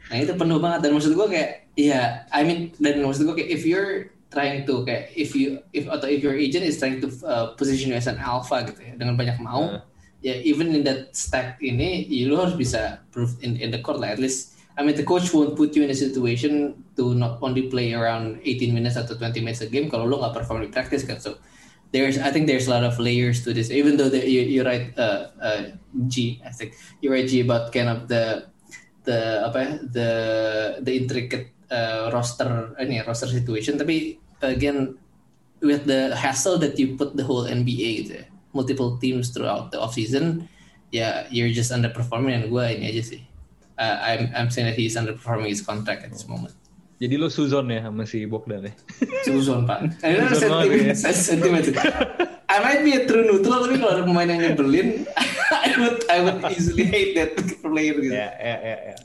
Nah itu penuh banget dan maksud gue kayak iya I mean dan maksud gue kayak if you're trying to kayak if you if atau if your agent is trying to uh, position you as an alpha gitu ya dengan banyak mau Uh. ya even in that stack ini ya, lu harus bisa prove in in the court lah at least I mean the coach won't put you in a situation to not only play around 18 minutes atau 20 minutes a game kalau lu nggak perform di practice kan. So there's I think there's a lot of layers to this. Even though the, you, you're right uh, uh, G I think. You're right G about kind of the the apa the the intricate uh, roster ini roster situation. Tapi again with the hassle that you put the whole NBA gitu multiple teams throughout the off season ya you're just underperforming. And gue ini aja sih uh, I'm I'm saying that he's underperforming his contract at this moment Jadi lo Suzon ya sama si Bogdan ya? Suzon pak I don't sentiment, ya. sentiment I might be a true neutral tapi kalau ada pemain yang nyebelin I would I would easily hate that player gitu Ya, ya, ya, ya.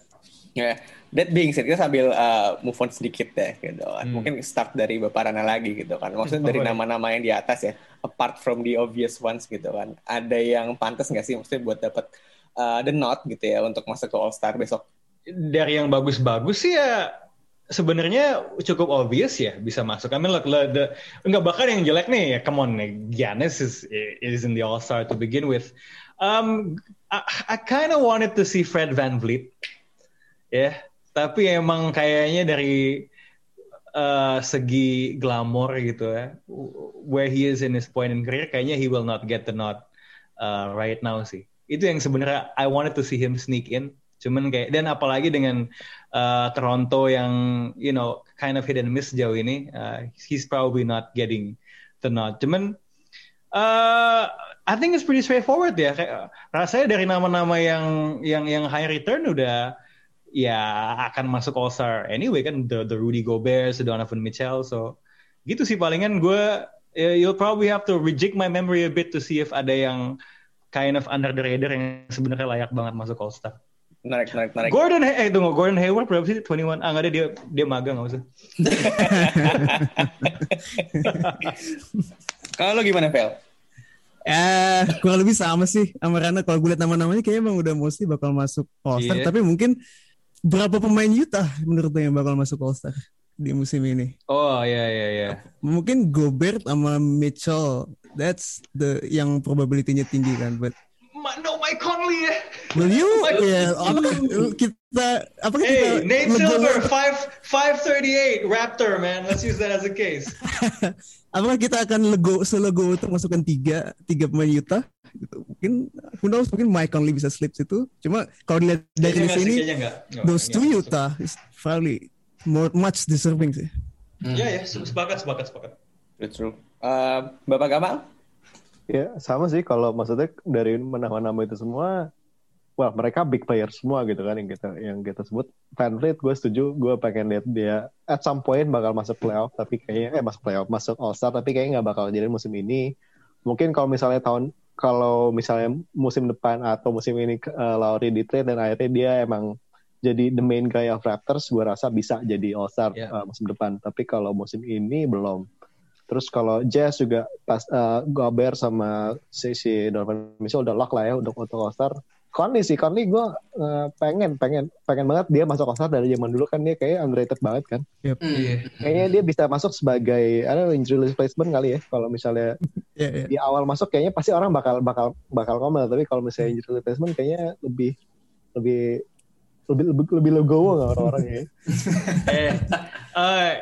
Ya, that being said, kita sambil uh, move on sedikit deh, gitu kan. Hmm. Mungkin start dari Bapak Rana lagi, gitu kan. Maksudnya dari Boleh. nama-nama yang di atas ya, apart from the obvious ones, gitu kan. Ada yang pantas nggak sih, maksudnya buat dapat uh, the nod, gitu ya, untuk masuk ke All Star besok? Dari yang bagus-bagus sih ya sebenarnya cukup obvious ya bisa masuk. I mean look, the, the enggak bahkan yang jelek nih ya come on nih, Giannis is is in the All Star to begin with. Um, I, I kind of wanted to see Fred Van Vliet, ya. Tapi emang kayaknya dari uh, segi glamor gitu ya, where he is in his point in career, kayaknya he will not get the nod uh, right now sih. Itu yang sebenarnya I wanted to see him sneak in. Cuman kayak dan apalagi dengan uh, Toronto yang you know kind of and miss jauh ini, uh, he's probably not getting the nod. Cuman uh, I think it's pretty straightforward ya. Kayak, rasanya dari nama-nama yang yang yang high return udah ya akan masuk All Star anyway kan the the Rudy Gobert, the Donovan Mitchell, so gitu sih palingan gue ya, you'll probably have to reject my memory a bit to see if ada yang kind of under the radar yang sebenarnya layak banget masuk All Star. Menarik, menarik, menarik. Gordon, eh tunggu, Gordon Hayward berapa sih? 21? Ah nggak ada dia dia magang nggak usah. Kalau gimana, Vel? Eh, kurang lebih sama sih sama Rana. Kalau gue lihat nama-namanya kayaknya emang udah mostly bakal masuk All Star. Iya. Tapi mungkin berapa pemain Utah menurut lo yang bakal masuk All Star di musim ini? Oh ya ya ya. Mungkin Gobert sama Mitchell. That's the yang probability-nya tinggi kan. But No Mike Conley ya. will you? ya, apakah kita apakah kita Hey, Nate Silver, five five thirty eight Raptor man. Let's use that as a case. apakah kita akan lego selego untuk masukkan tiga tiga pemain Utah? Gitu. Mungkin who knows mungkin Mike Conley bisa slip situ. Cuma kalau dilihat dari sini those two. Utah is probably more much deserving sih. Ya ya, sepakat sepakat sepakat. True, true. Uh, Bapak Gamal? Ya sama sih kalau maksudnya dari nama-nama itu semua wah mereka big player semua gitu kan yang kita yang kita sebut Van Vliet gue setuju gue pengen lihat dia at some point bakal masuk playoff tapi kayaknya eh masuk playoff masuk All Star tapi kayaknya nggak bakal jadi musim ini mungkin kalau misalnya tahun kalau misalnya musim depan atau musim ini uh, Lowry di trade dan akhirnya dia emang jadi the main guy of Raptors gue rasa bisa jadi All Star Yeah. uh, musim depan tapi kalau musim ini belum Terus kalau Jazz juga pas uh, Gobert sama si, si Donovan Mitchell udah lock lah ya untuk untuk All Star. Conley sih, Conley gue uh, pengen pengen pengen banget dia masuk All Star dari zaman dulu kan dia kayak underrated banget kan. Hmm. Iya. Kayaknya dia bisa masuk sebagai ada injury replacement kali ya. Kalau misalnya Iya, iya. di awal masuk kayaknya pasti orang bakal bakal bakal ngomel tapi kalau misalnya injury replacement kayaknya lebih lebih lebih lebih lebih legowo nggak orang-orang ya. eh, eh,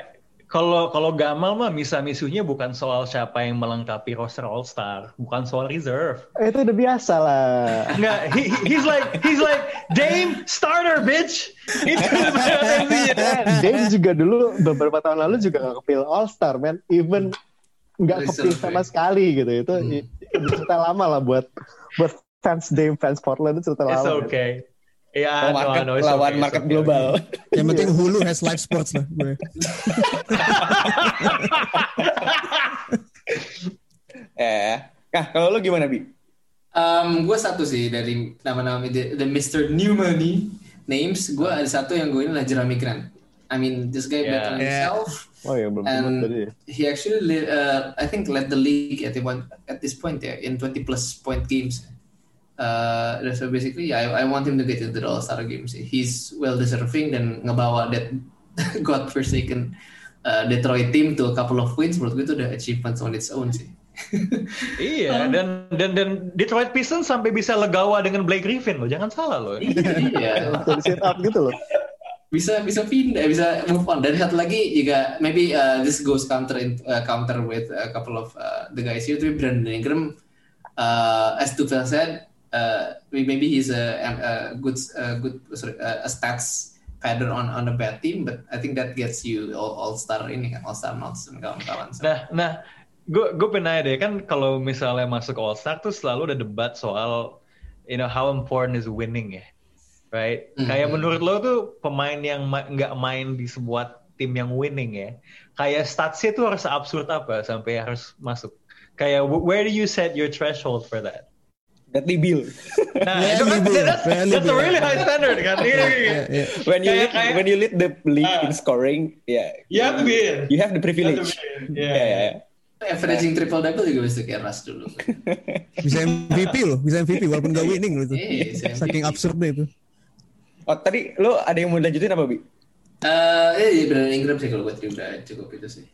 kalau kalau Gamal mah misa-misunya bukan soal siapa yang melengkapi roster All Star, bukan soal reserve. Eh, itu udah biasa lah. Enggak, he, he- he's like he's like Dame starter bitch. Itu. Dame juga dulu beberapa tahun lalu juga nggak kepil All Star man, even nggak kepil sama sekali gitu. Itu Hmm. cerita lama lah buat buat fans Dame, fans Portland itu cerita It's lama. man. okay. Ya, I Oh, know, I market know, it's lawan okay, market okay. global. Yang penting Hulu has live sports lah gue. Eh, nah kalau lu gimana bi? Um, gue satu sih dari nama-nama the, the Mr. New Money names. Gue ada satu yang gue ini adalah Jeremy Grant. I mean, this guy Yeah. bet on Yeah. himself. Oh ya belum And tadi. ya. he actually, uh, I think, led the league at the one at this point yeah, in 20 plus point games. Uh, so basically, I, I want him to get into the All Star games. He's well deserving dan ngebawa that God forsaken uh, Detroit team to a couple of wins. Menurut gue itu udah achievements on its own sih. Iya, dan dan dan Detroit Pistons sampai bisa legawa dengan Blake Griffin loh, jangan salah loh. iya. Jadi sit up gitu loh. bisa bisa pindah bisa move on dan satu lagi juga maybe uh, this goes counter in, uh, counter with a couple of uh, the guys here tapi Brandon Ingram uh, as Tufel said uh, maybe he's a, a good a good sorry, a stats padder on on a bad team but I think that gets you all, all star ini kan all star notes dan kawan-kawan so, Nah, nah, gue gue pernah deh kan kalau misalnya masuk All Star tuh selalu ada debat soal you know how important is winning ya, right? Mhm. Kayak menurut lo tuh pemain yang ma- nggak main di sebuah tim yang winning ya, kayak statsnya tuh harus absurd apa sampai harus masuk? Kayak wh- where do you set your threshold for that? Bradley Bill. Nah, itu kan that's, that's a really high standard kan? Iya, iya, iya. Iya, iya. when you Kayak- lead, kayak- when you lead the league Ah. in scoring, yeah, You have to be in. you have the privilege. Yeah. Yeah, yeah, yeah. averaging triple double juga bisa kayak Russ dulu Bisa MVP loh, bisa MVP walaupun gak winning loh itu. Iya, MVP. Saking absurdnya itu. Oh tadi lo ada yang mau lanjutin apa bi? Eh, iya Brandon Ingram sih kalau gue udah cukup itu sih.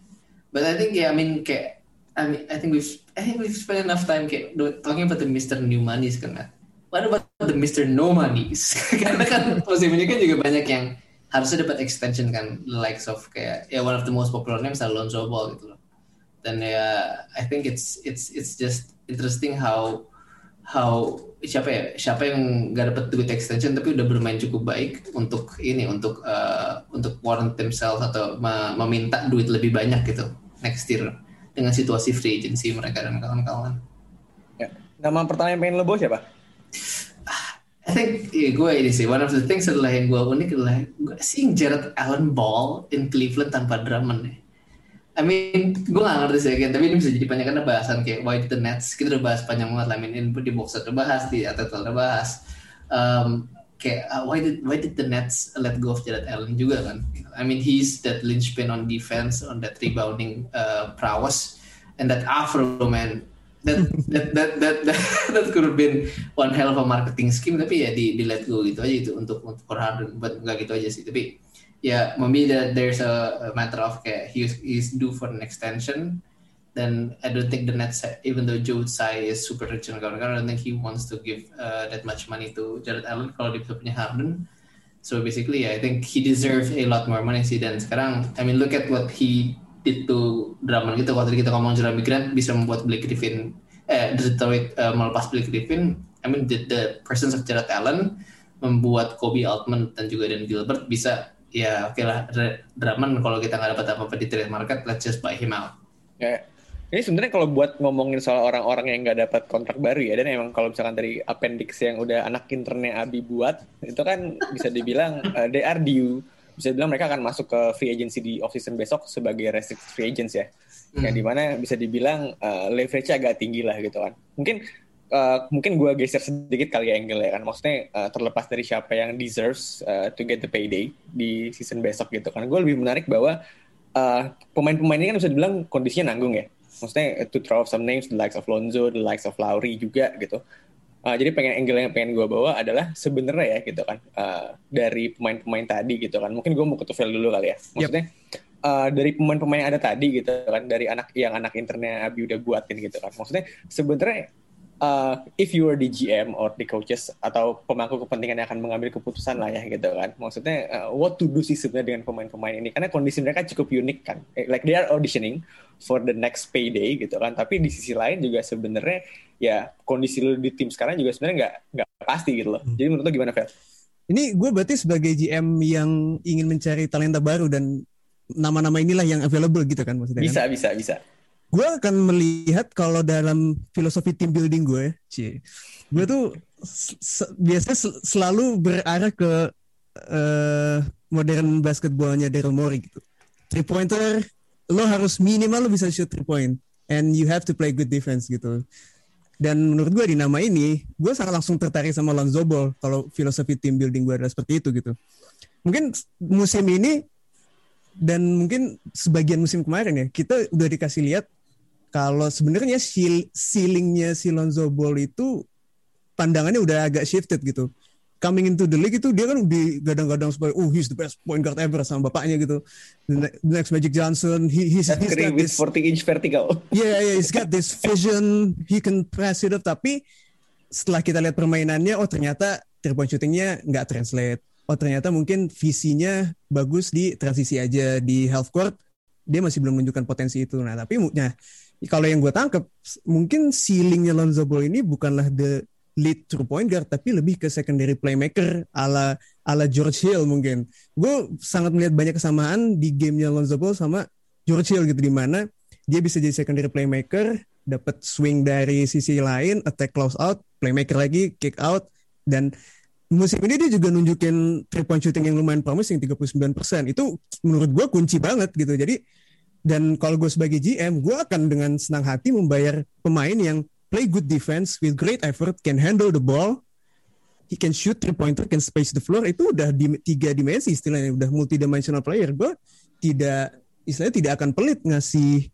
But I think ya, I mean kayak, I mean, I think we've, I think we've spent enough time kayak talking about the Mr. New kan. Matt? What about the Mr. No Monies? Karena kan ini kan juga banyak yang harusnya dapat extension kan, the likes of kayak ya one of the most popular names Alonso Ball gitu loh. Dan ya, I think it's it's it's just interesting how how siapa ya siapa yang nggak dapat duit extension tapi udah bermain cukup baik untuk ini untuk uh, untuk warrant themselves atau me- meminta duit lebih banyak gitu next year dengan situasi free agency mereka dan kawan-kawan. Ya. Nama pertama yang pengen lo bawa siapa? I think iya, gue ini sih one of the things adalah yang gue unik adalah gue seeing Jared Allen ball in Cleveland tanpa Drummond ya. I mean, gue gak ngerti sih kan, tapi ini bisa jadi banyak karena bahasan kayak why the Nets, kita udah bahas panjang banget lah, I mean, di box udah bahas, di atas udah bahas. Um, kayak uh, why did why did the Nets let go of Jared Allen juga kan? I mean, he's that linchpin on defense, on that rebounding uh, prowess, and that Afro man, that that that that that, that could have been one hell of a marketing scheme, tapi ya di, di let go gitu aja itu untuk untuk for Harden, but nggak gitu aja sih, tapi ya maybe that there's a, a matter of kayak he's, he's due for an extension then I don't think the Nets even though Joe Tsai is super rich and kawan-kawan I don't think he wants to give uh, that much money to Jared Allen kalau dia punya Harden. So basically yeah, I think he deserves a lot more money sih. Dan sekarang I mean look at what he did to Drummond gitu. Kalau tadi kita ngomong Jeremy Grant bisa membuat Blake Griffin eh Detroit uh, melepas Blake Griffin. I mean the, the presence of Jared Allen membuat Kobe Altman dan juga Dan Gilbert bisa ya oke lah Dr- Drummond kalau kita nggak dapat apa-apa di trade market let's just buy him out. Ya. Ini sebenarnya kalau buat ngomongin soal orang-orang yang nggak dapat kontrak baru ya, dan emang kalau misalkan dari appendix yang udah anak internnya Abi buat, itu kan bisa dibilang uh, they are due. Bisa dibilang mereka akan masuk ke free agency di off season besok sebagai restricted free agents ya. Hmm. Yang di mana bisa dibilang uh, leverage-nya agak tinggi lah gitu kan. Mungkin uh, mungkin gue geser sedikit kali ya angle ya kan. Maksudnya uh, terlepas dari siapa yang deserves uh, to get the payday di season besok gitu kan. Gue lebih menarik bahwa uh, pemain-pemain ini kan bisa dibilang kondisinya nanggung ya maksudnya to throw some names the likes of Lonzo, the likes of Lowry juga gitu. Uh, jadi pengen angle yang pengen gue bawa adalah sebenarnya ya gitu kan uh, dari pemain-pemain tadi gitu kan. Mungkin gue mau ke Tufel dulu kali ya. Maksudnya yep. uh, dari pemain-pemain yang ada tadi gitu kan dari anak yang anak internnya Abi udah buatin gitu kan. Maksudnya sebenarnya uh, if you are the GM or the coaches atau pemangku kepentingan yang akan mengambil keputusan lah ya gitu kan. Maksudnya uh, what to do sih sebenarnya dengan pemain-pemain ini karena kondisi mereka cukup unik kan. Eh, like they are auditioning for the next payday gitu kan. Tapi di sisi lain juga sebenarnya ya kondisi lu di tim sekarang juga sebenarnya nggak nggak pasti gitu loh. Jadi menurut lo gimana Fel? Ini gue berarti sebagai GM yang ingin mencari talenta baru dan nama-nama inilah yang available gitu kan maksudnya. Bisa kan? bisa bisa gue akan melihat kalau dalam filosofi team building gue, cie, gue tuh biasanya sel selalu berarah ke uh, modern basketballnya Daryl Morey gitu. Three pointer, lo harus minimal lo bisa shoot three point, and you have to play good defense gitu. Dan menurut gue di nama ini, gue sangat langsung tertarik sama Lonzo Ball kalau filosofi team building gue adalah seperti itu gitu. Mungkin musim ini dan mungkin sebagian musim kemarin ya, kita udah dikasih lihat kalau sebenarnya ceilingnya si Lonzo Ball itu pandangannya udah agak shifted gitu. Coming into the league itu dia kan digadang-gadang sebagai oh he's the best point guard ever sama bapaknya gitu. The next Magic Johnson, he, he's, he's got this 40 inch vertical. Yeah, yeah, he's got this vision, he can press it up. Tapi setelah kita lihat permainannya, oh ternyata three point shootingnya nggak translate. Oh ternyata mungkin visinya bagus di transisi aja di half court, dia masih belum menunjukkan potensi itu. Nah tapi nah, kalau yang gue tangkap mungkin ceilingnya Lonzo Ball ini bukanlah the lead true point guard tapi lebih ke secondary playmaker ala ala George Hill mungkin. Gue sangat melihat banyak kesamaan di gamenya Lonzo Ball sama George Hill gitu di mana dia bisa jadi secondary playmaker, dapat swing dari sisi lain, attack close out, playmaker lagi, kick out dan musim ini dia juga nunjukin three point shooting yang lumayan promising 39%. Itu menurut gue kunci banget gitu. Jadi dan kalau gue sebagai GM, gue akan dengan senang hati membayar pemain yang play good defense with great effort, can handle the ball, he can shoot three pointer, can space the floor. Itu udah di tiga dimensi istilahnya, udah multidimensional player. Gue tidak istilahnya tidak akan pelit ngasih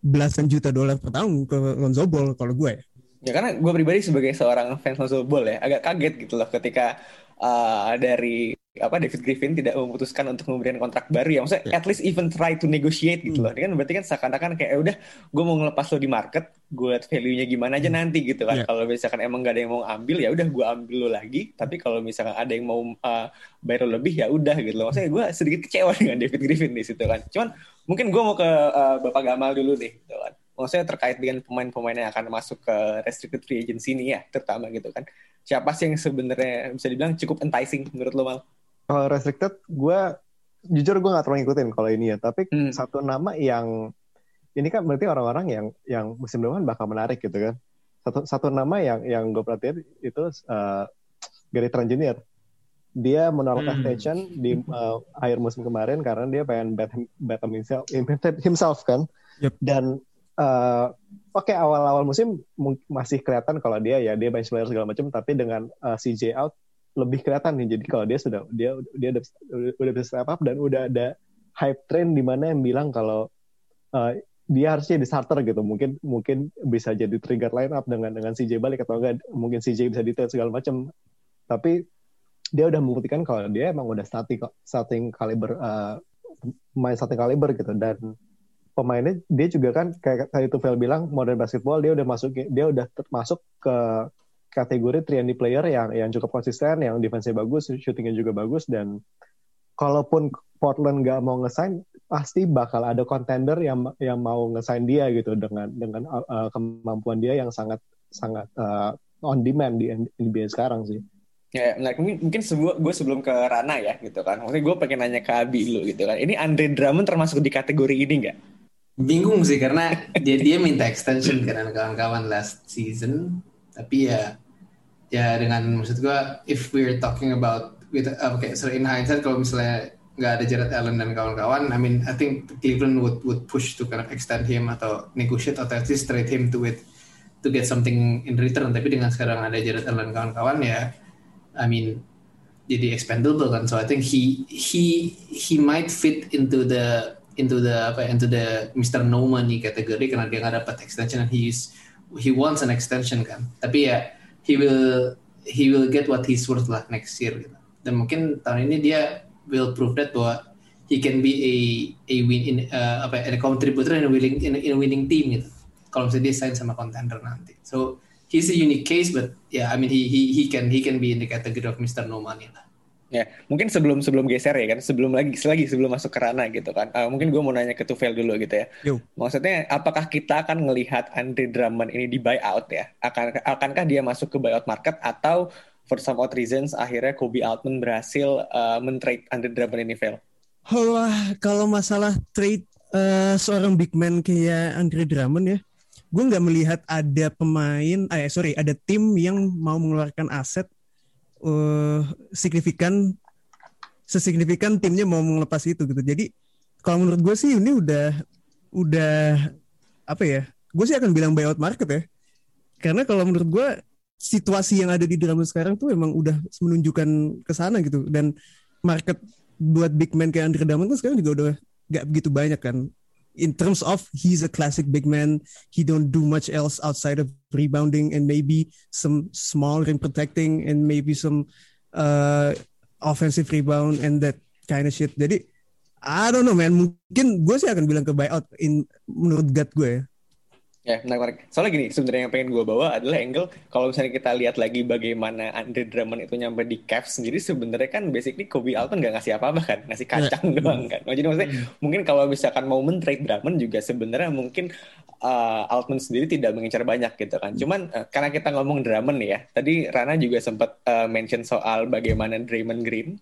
belasan juta dolar per tahun ke Lonzo Ball kalau gue ya. Karena gue pribadi sebagai seorang fans Lonzo Ball ya agak kaget gitu loh ketika uh, dari apa David Griffin tidak memutuskan untuk memberikan kontrak baru ya. Maksudnya yeah. at least even try to negotiate gitu hmm. loh ini kan berarti kan seakan-akan kayak ya udah gue mau ngelepas lo di market gue lihat value-nya gimana aja hmm. nanti gitu kan. Yeah. kalau misalkan emang gak ada yang mau ambil ya udah gue ambil lo lagi. Tapi kalau misalkan ada yang mau uh, bayar lo lebih ya udah gitu loh. Maksudnya gue sedikit kecewa dengan David Griffin di situ kan. Cuman mungkin gue mau ke uh, Bapak Gamal dulu deh gitu kan. Maksudnya terkait dengan pemain-pemain yang akan masuk ke restricted free agency ini ya terutama gitu kan. Siapa sih yang sebenarnya bisa dibilang cukup enticing menurut lo mal kalau restricted gue jujur gue nggak terlalu ngikutin kalau ini ya tapi hmm. satu nama yang ini kan berarti orang-orang yang yang musim depan bakal menarik gitu kan satu satu nama yang yang gue perhatiin itu uh, Gary Trent Jr. dia menolak hmm. extension di uh, akhir musim kemarin karena dia pengen bet, bet himself, himself kan yep. dan uh, oke okay, awal-awal musim masih kelihatan kalau dia ya dia bench player segala macam tapi dengan uh, CJ out lebih kelihatan nih. Jadi kalau dia sudah dia dia udah, udah bisa step up dan udah ada hype train di mana yang bilang kalau uh, dia harusnya di starter gitu. Mungkin mungkin bisa jadi trigger line up dengan dengan CJ balik atau enggak mungkin CJ bisa detail segala macam. Tapi dia udah membuktikan kalau dia emang udah starting starting kaliber uh, main starting kaliber gitu dan pemainnya dia juga kan kayak tadi Tufel bilang modern basketball dia udah masuk dia udah masuk ke kategori 3 player yang yang cukup konsisten, yang defense-nya bagus, shootingnya juga bagus dan kalaupun Portland nggak mau ngesign pasti bakal ada contender yang yang mau ngesign dia gitu dengan dengan uh, kemampuan dia yang sangat sangat uh, on demand di NBA sekarang sih. Ya, nah, mungkin, mungkin sebuah, gue sebelum ke Rana ya gitu kan. Maksudnya gue pengen nanya ke Abi dulu gitu kan. Ini Andre Drummond termasuk di kategori ini nggak? bingung sih karena dia dia minta extension kan kawan-kawan last season tapi ya ya dengan maksud gua if we're talking about with uh, okay so in hindsight kalau misalnya nggak ada Jared Allen dan kawan-kawan I mean I think Cleveland would would push to kind of extend him atau negotiate atau at least trade him to with to get something in return tapi dengan sekarang ada Jared Allen kawan-kawan ya I mean jadi expendable kan so I think he he he might fit into the into the apa into the Mr. No Money kategori karena dia nggak dapat extension and he is, he wants an extension kan tapi ya he will he will get what he's worth lah next year gitu. dan mungkin tahun ini dia will prove that bahwa he can be a a win in uh, apa a contributor in a winning in a, in a winning team gitu kalau misalnya dia sign sama contender nanti so he's a unique case but yeah I mean he he he can he can be in the category of Mr. No Money lah Ya, mungkin sebelum sebelum geser ya kan, sebelum lagi lagi sebelum masuk ke ranah gitu kan. Uh, mungkin gue mau nanya ke Tufel dulu gitu ya. Yo. Maksudnya, apakah kita akan melihat Andre Drummond ini di buyout ya? Akan akankah dia masuk ke buyout market atau for some odd reasons akhirnya Kobe Altman berhasil uh, men-trade Andre Drummond ini Vel? Wah, kalau masalah trade uh, seorang big man kayak Andre Drummond ya, gue nggak melihat ada pemain, eh sorry, ada tim yang mau mengeluarkan aset uh, signifikan sesignifikan timnya mau melepas itu gitu. Jadi kalau menurut gue sih ini udah udah apa ya? Gue sih akan bilang buyout market ya. Karena kalau menurut gue situasi yang ada di drama sekarang tuh emang udah menunjukkan ke sana gitu dan market buat big man kayak Andre Drummond kan sekarang juga udah gak begitu banyak kan in terms of he's a classic big man he don't do much else outside of rebounding and maybe some small rim protecting and maybe some uh, offensive rebound and that kind of shit. Jadi I don't know man. Mungkin gue sih akan bilang ke buyout in menurut gut gue Ya, menarik. Soalnya gini, sebenarnya yang pengen gue bawa adalah angle kalau misalnya kita lihat lagi bagaimana Andre Drummond itu nyampe di Cavs sendiri sebenarnya kan basically Kobe Alton gak ngasih apa-apa kan, ngasih kacang yeah. doang kan. Jadi maksudnya mm. mungkin kalau misalkan mau men-trade Drummond juga sebenarnya mungkin uh, Altman sendiri tidak mengincar banyak gitu kan. Cuman uh, karena kita ngomong Drummond ya, tadi Rana juga sempat uh, mention soal bagaimana Draymond Green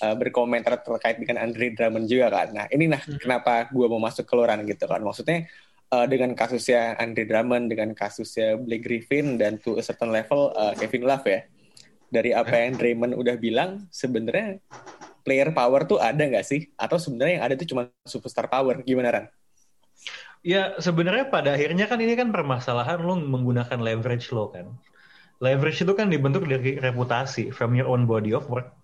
uh, berkomentar terkait dengan Andre Drummond juga kan. Nah ini nah kenapa gue mau masuk ke luaran gitu kan. Maksudnya uh, dengan kasusnya Andre Drummond, dengan kasusnya Blake Griffin, dan to a certain level uh, Kevin Love ya. Dari apa yang Draymond udah bilang, sebenarnya player power tuh ada nggak sih? Atau sebenarnya yang ada tuh cuma superstar power? Gimana Ran? Ya sebenarnya pada akhirnya kan ini kan permasalahan lo menggunakan leverage lo kan. Leverage itu kan dibentuk dari reputasi from your own body of work.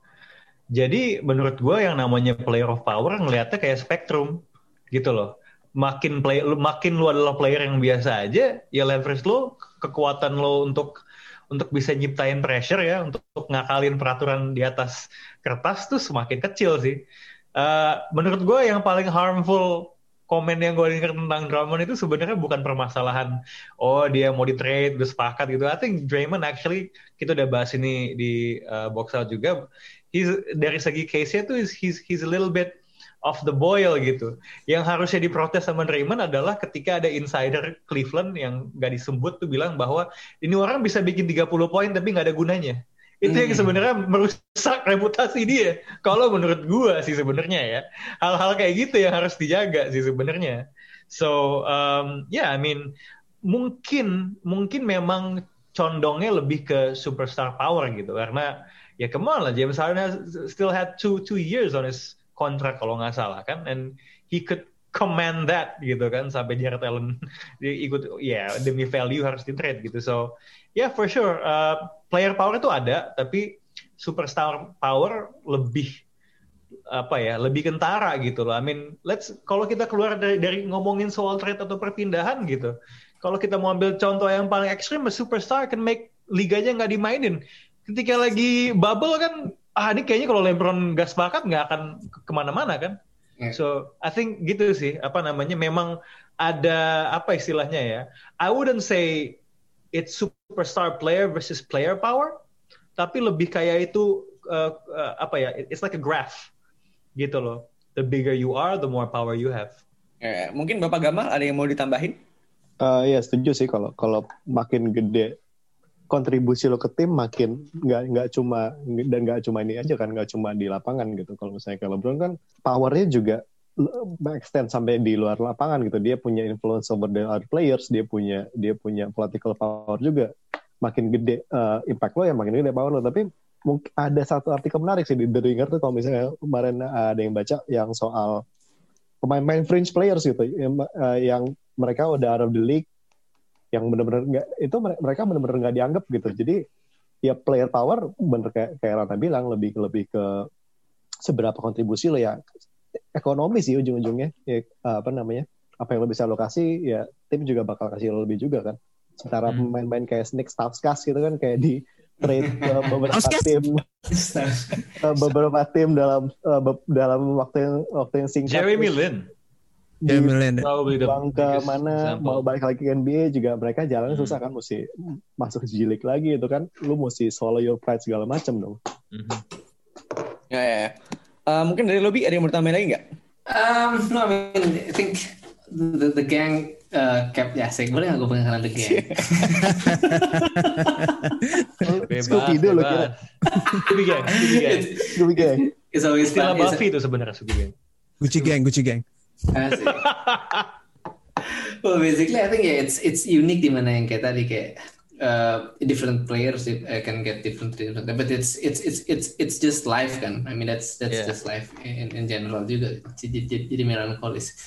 Jadi menurut gue yang namanya player of power ngelihatnya kayak spektrum gitu loh makin play makin lu adalah player yang biasa aja ya leverage lu kekuatan lo untuk untuk bisa nyiptain pressure ya untuk, untuk ngakalin peraturan di atas kertas tuh semakin kecil sih. Uh, menurut gue yang paling harmful komen yang gue dengar tentang Drummond itu sebenarnya bukan permasalahan oh dia mau di trade udah sepakat gitu. I think Draymond actually kita udah bahas ini di uh, box out juga. He's dari segi case-nya tuh he's he's a little bit of the boil gitu. Yang harusnya diprotes sama Raymond adalah ketika ada insider Cleveland yang gak disebut tuh bilang bahwa ini orang bisa bikin 30 poin tapi nggak ada gunanya. Itu hmm. yang sebenarnya merusak reputasi dia. Kalau menurut gua sih sebenarnya ya. Hal-hal kayak gitu yang harus dijaga sih sebenarnya. So um, yeah, I mean mungkin mungkin memang condongnya lebih ke superstar power gitu karena ya ke mana lah James Harden still had two two years on his kontrak kalau nggak salah kan and he could command that gitu kan sampai Jared Allen dia ikut ya yeah, demi value harus di trade gitu. So ya yeah, for sure uh, player power itu ada tapi superstar power lebih apa ya lebih kentara gitu loh. I mean let's kalau kita keluar dari, dari ngomongin soal trade atau perpindahan gitu kalau kita mau ambil contoh yang paling ekstrim superstar can make liganya nggak dimainin. Ketika lagi bubble kan ah ini kayaknya kalau LeBron gak sepakat nggak akan ke mana-mana kan. Yeah. So I think gitu sih apa namanya memang ada apa istilahnya ya. I wouldn't say it's superstar player versus player power, tapi lebih kayak itu uh, uh, apa ya? It's like a graph gitu loh. The bigger you are, the more power you have. Yeah, mungkin Bapak Gamal ada yang mau ditambahin? Uh, ya setuju sih kalau kalau makin gede kontribusi lo ke tim makin nggak nggak cuma dan nggak cuma ini aja kan nggak cuma di lapangan gitu kalau misalnya kalau LeBron kan powernya juga extend sampai di luar lapangan gitu. Dia punya influence over the other players, dia punya dia punya political power juga. Makin gede uh, impact lo ya makin gede power lo. Tapi mungkin ada satu artikel menarik sih di The Ringer tuh kalau misalnya kemarin ada yang baca yang soal pemain-pemain fringe players gitu yang, uh, yang mereka udah out of the league yang benar-benar nggak itu mereka benar-benar nggak dianggap gitu. Jadi ya player power bener kayak kayak Rana bilang lebih lebih ke seberapa kontribusi lo ya ekonomi sih ujung-ujungnya. Ya, apa namanya apa yang lo bisa lokasi ya tim juga bakal kasih lo lebih juga kan. Sementara Hmm. pemain-pemain kayak Snake Stauskas gitu kan kayak di trade ke beberapa tim. Beberapa tim dalam eh, dalam waktu yang waktu yang singkat. Jeremy Lin di- Ya, Milan. probably the bang ke biggest mana example. mau balik lagi ke NBA juga mereka jalannya Hmm. susah kan mesti masuk League lagi itu kan lu mesti swallow your pride segala macam dong Mhm. Ya, ya, ya. Eh, mungkin dari lobby ada yang mau tambahin lagi nggak? Um, no, I mean, I think the, the gang uh, kept ya, saya boleh nggak gue pengen kenal the gang? Bebas, Scooby bebas. kira Scooby Gang, Scooby Gang. Scooby Gang It's always Istilah fun. Buffy itu sebenarnya Scooby Gang. Gucci gang, Gucci gang. Well, basically, I think yeah, it's it's unique di mana yang kayak tadi kayak uh, different players uh, can get different, different, but it's it's it's it's it's just life kan. I mean that's that's Yeah. just life in, in general juga. Jadi jadi, jadi melankolis.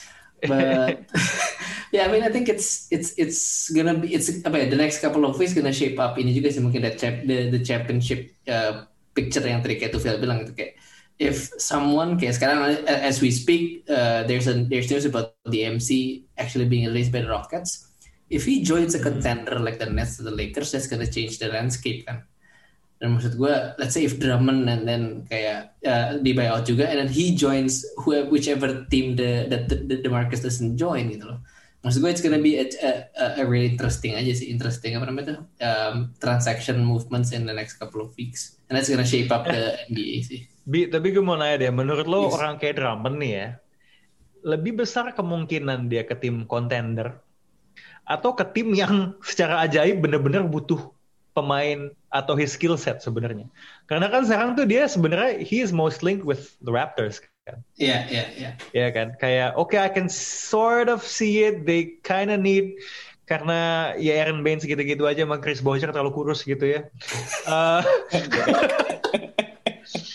But yeah, I mean I think it's it's it's gonna be it's apa ya the next couple of weeks gonna shape up ini juga sih mungkin that chap, the the championship uh, picture yang tadi kayak Tufel bilang itu kayak if someone kayak sekarang as we speak uh, there's a there's news about the MC actually being released by the Rockets. If he joins a contender like the Nets or the Lakers that's gonna change the landscape kan? Dan maksud gue let's say if Drummond and then kayak uh, di buyout juga and then he joins whoever whichever team the the, the, the Marcus doesn't join gitu loh. Maksud gue it's gonna be a, a, a really interesting aja sih interesting apa namanya tuh um, transaction movements in the next couple of weeks. And that's gonna shape up the NBA sih Bi, tapi gue mau nanya deh, menurut lo Yes. orang kayak Drummond nih ya, lebih besar kemungkinan dia ke tim contender atau ke tim yang secara ajaib bener-bener butuh pemain atau his skill set sebenarnya. Karena kan sekarang tuh dia sebenarnya he is most linked with the Raptors kan. Iya, iya, iya. Ya kan, kayak oke I can sort of see it, they kinda need karena ya Aaron Baines gitu-gitu aja sama Chris Boucher terlalu kurus gitu ya. Karena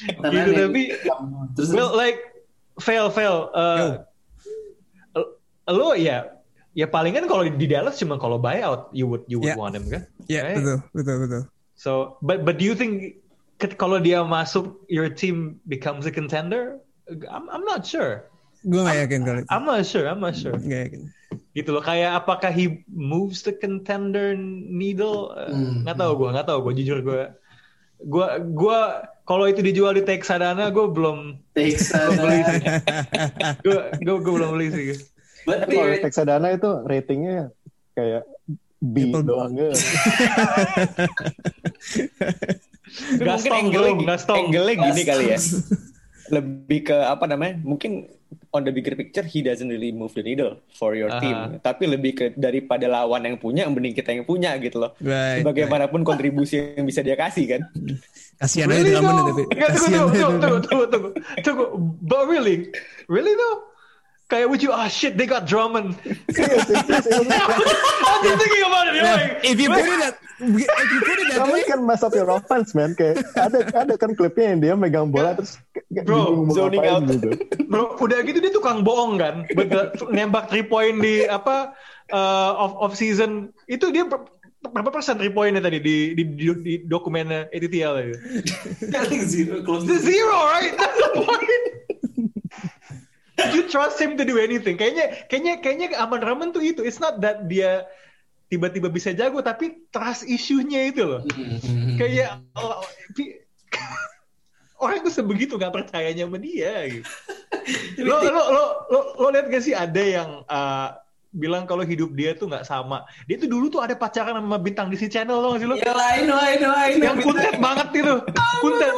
gitu tapi terus well like fail fail uh, lo ya ya palingan kalau di Dallas cuma kalau buyout you would you would Ya. want him kan Ya, Right? betul, betul, betul. so but but do you think kalau dia masuk your team becomes a contender I'm I'm not sure Gue gak yakin kalau itu. I'm not sure I'm not sure Gak yakin. gitu loh kayak apakah he moves the contender needle Uh, Hmm. nggak tahu gue nggak tahu gue jujur gue gue gue kalau itu dijual di Texadana gue belum takes beli sih gue gue gue belum beli sih tapi kalau Texadana itu ratingnya kayak B B. doang gitu. Tapi Gas mungkin tong angle-nya, belum, gas tong. angle-nya gini kali ya. Lebih ke apa namanya? Mungkin on the bigger picture he doesn't really move the needle for your Aha. team. Tapi lebih ke daripada lawan yang punya, mending kita yang punya gitu loh. Right, Bagaimanapun kontribusi yang bisa dia kasih kan. Kasihan aja Really ya, though? tapi. Kasihan tunggu, aja tunggu, tunggu, tunggu, tunggu, tunggu. But really, really though? Kayak would you, ah shit, they got Drummond. I'm just thinking about it. You're Nah, like, if you put it that, if you put it that Drummond way, kan mess up your offense man kayak ada ada kan klipnya yang dia megang bola terus Bro, zoning out. gitu. bro, udah gitu dia tukang bohong kan, nembak three point di apa uh, off off season itu dia ber- berapa persen three pointnya tadi di di, di, di dokumennya ATTL itu? zero close The zero, right? That's the point. Did you trust him to do anything? Kayaknya, kayaknya, kayaknya Aman Rahman tuh itu. It's not that dia tiba-tiba bisa jago, tapi trust issue-nya itu loh. Kayak oh, pi- orang tuh sebegitu nggak percayanya sama dia. Gitu. Lo, lo, lo, lo, lo lihat gak sih ada yang uh, bilang kalau hidup dia tuh nggak sama. Dia tuh dulu tuh ada pacaran sama bintang DC Channel lo gak sih lo? Ya lah, I know, I know, I know. Yang kuntet banget itu, kuntet.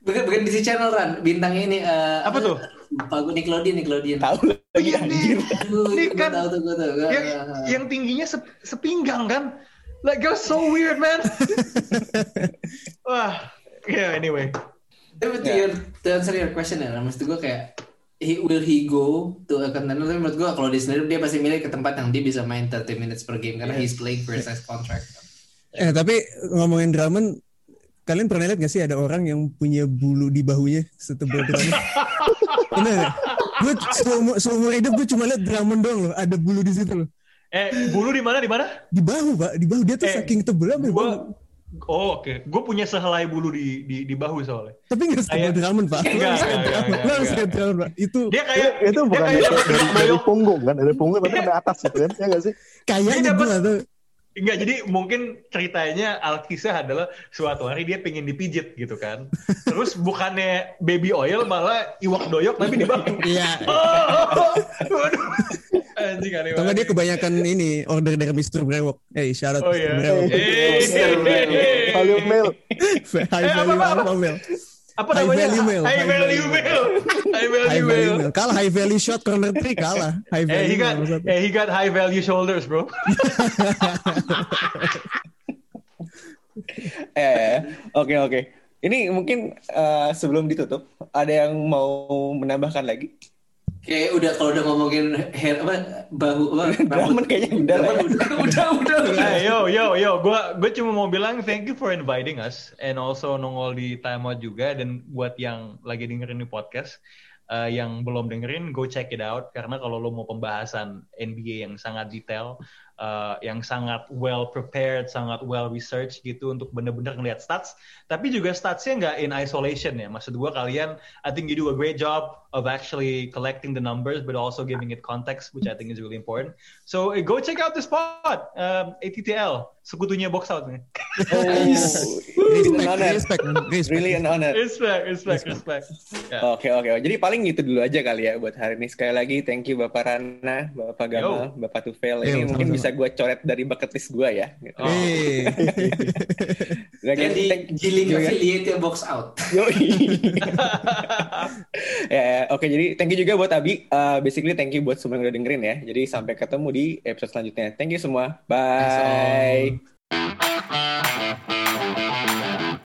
Bukan, bukan di channel Ran, bintangnya ini uh, Apa tuh? Lupa gue Nickelodeon, Nickelodeon. Tahu lagi Iya, anjir. Aduh, Ini kan tahu tuh, gue tahu. Yang yang tingginya sep- sepinggang kan like that's so weird man wah yeah anyway Tapi to, Ya. your, to answer your question ya, maksud gue kayak he, will he go to a contender? Tapi menurut gue kalau dia sendiri dia pasti milih ke tempat yang dia bisa main 30 minutes per game karena he's playing for his contract. Eh tapi ngomongin Drummond, kalian pernah lihat gak sih ada orang yang punya bulu di bahunya setebal Drummond? Ini gue seumur, seumur hidup gue cuma lihat Drummond doang loh, ada bulu di situ loh. Eh, bulu di mana di mana? Di bahu pak, di bahu dia tuh Eh, saking tebel apa Gua Oh, oke. Gue punya sehelai bulu di di, di bahu soalnya. Tapi nggak Kayak- Drummond pak. Enggak. lihat Drummond pak. Itu Dia kayak itu bukan dia kayak dari, dari, dari punggung kan dari punggung tapi dari atas gitu kan ya nggak sih kayaknya gue nggak tahu. Enggak, jadi mungkin ceritanya Alkisah adalah suatu hari dia pengen dipijit gitu kan. Terus bukannya baby oil malah iwak doyok tapi di bahu. Iya. Waduh. Anjing aneh dia kebanyakan ini order dari Mr. Brewok. Eh, shout out Oh Mr. iya. Brewok. Eh, eh, volume mail High Eh, value apa, male. Apa High namanya? value mail, High value value mail. High High value value mail. Kalah high value shot corner three kalah. High Eh, value he got, eh, he got high value shoulders, bro. Eh, oke oke. Ini mungkin eh, sebelum ditutup ada yang mau menambahkan lagi? Kayak udah kalau udah ngomongin hair apa bahu apa Drummond kayaknya udah ya. udah udah udah. udah. Eh, yo, yo, yo, gue gue cuma mau bilang thank you for inviting us and also nongol di timeout juga dan buat yang lagi dengerin di podcast eh, yang belum dengerin go check it out karena kalau lo mau pembahasan NBA yang sangat detail eh, yang sangat well prepared, sangat well researched gitu untuk bener-bener ngeliat stats tapi juga statsnya nggak in isolation ya maksud gue kalian I think you do a great job of actually collecting the numbers but also giving it context which I think is really important So eh, go check out this pod, um, ATTL, sekutunya box out nih. Oh, Respect, respect, respect. Really an honor. Respect, respect, respect. Oke oke. Jadi paling gitu dulu aja kali ya buat hari ini. Sekali lagi thank you Bapak Rana, Bapak Gamal, Bapak Tufel. Ini Yo, mungkin bisa gue coret dari bucket list gue ya. Oh. Gitu. Jadi giling gitu ya. affiliate ya, box out. Ya, ya, oke jadi thank you juga buat Abi. Uh, basically thank you buat semua yang udah dengerin ya. Jadi sampai ketemu di episode selanjutnya. Thank you semua. Bye. Bye.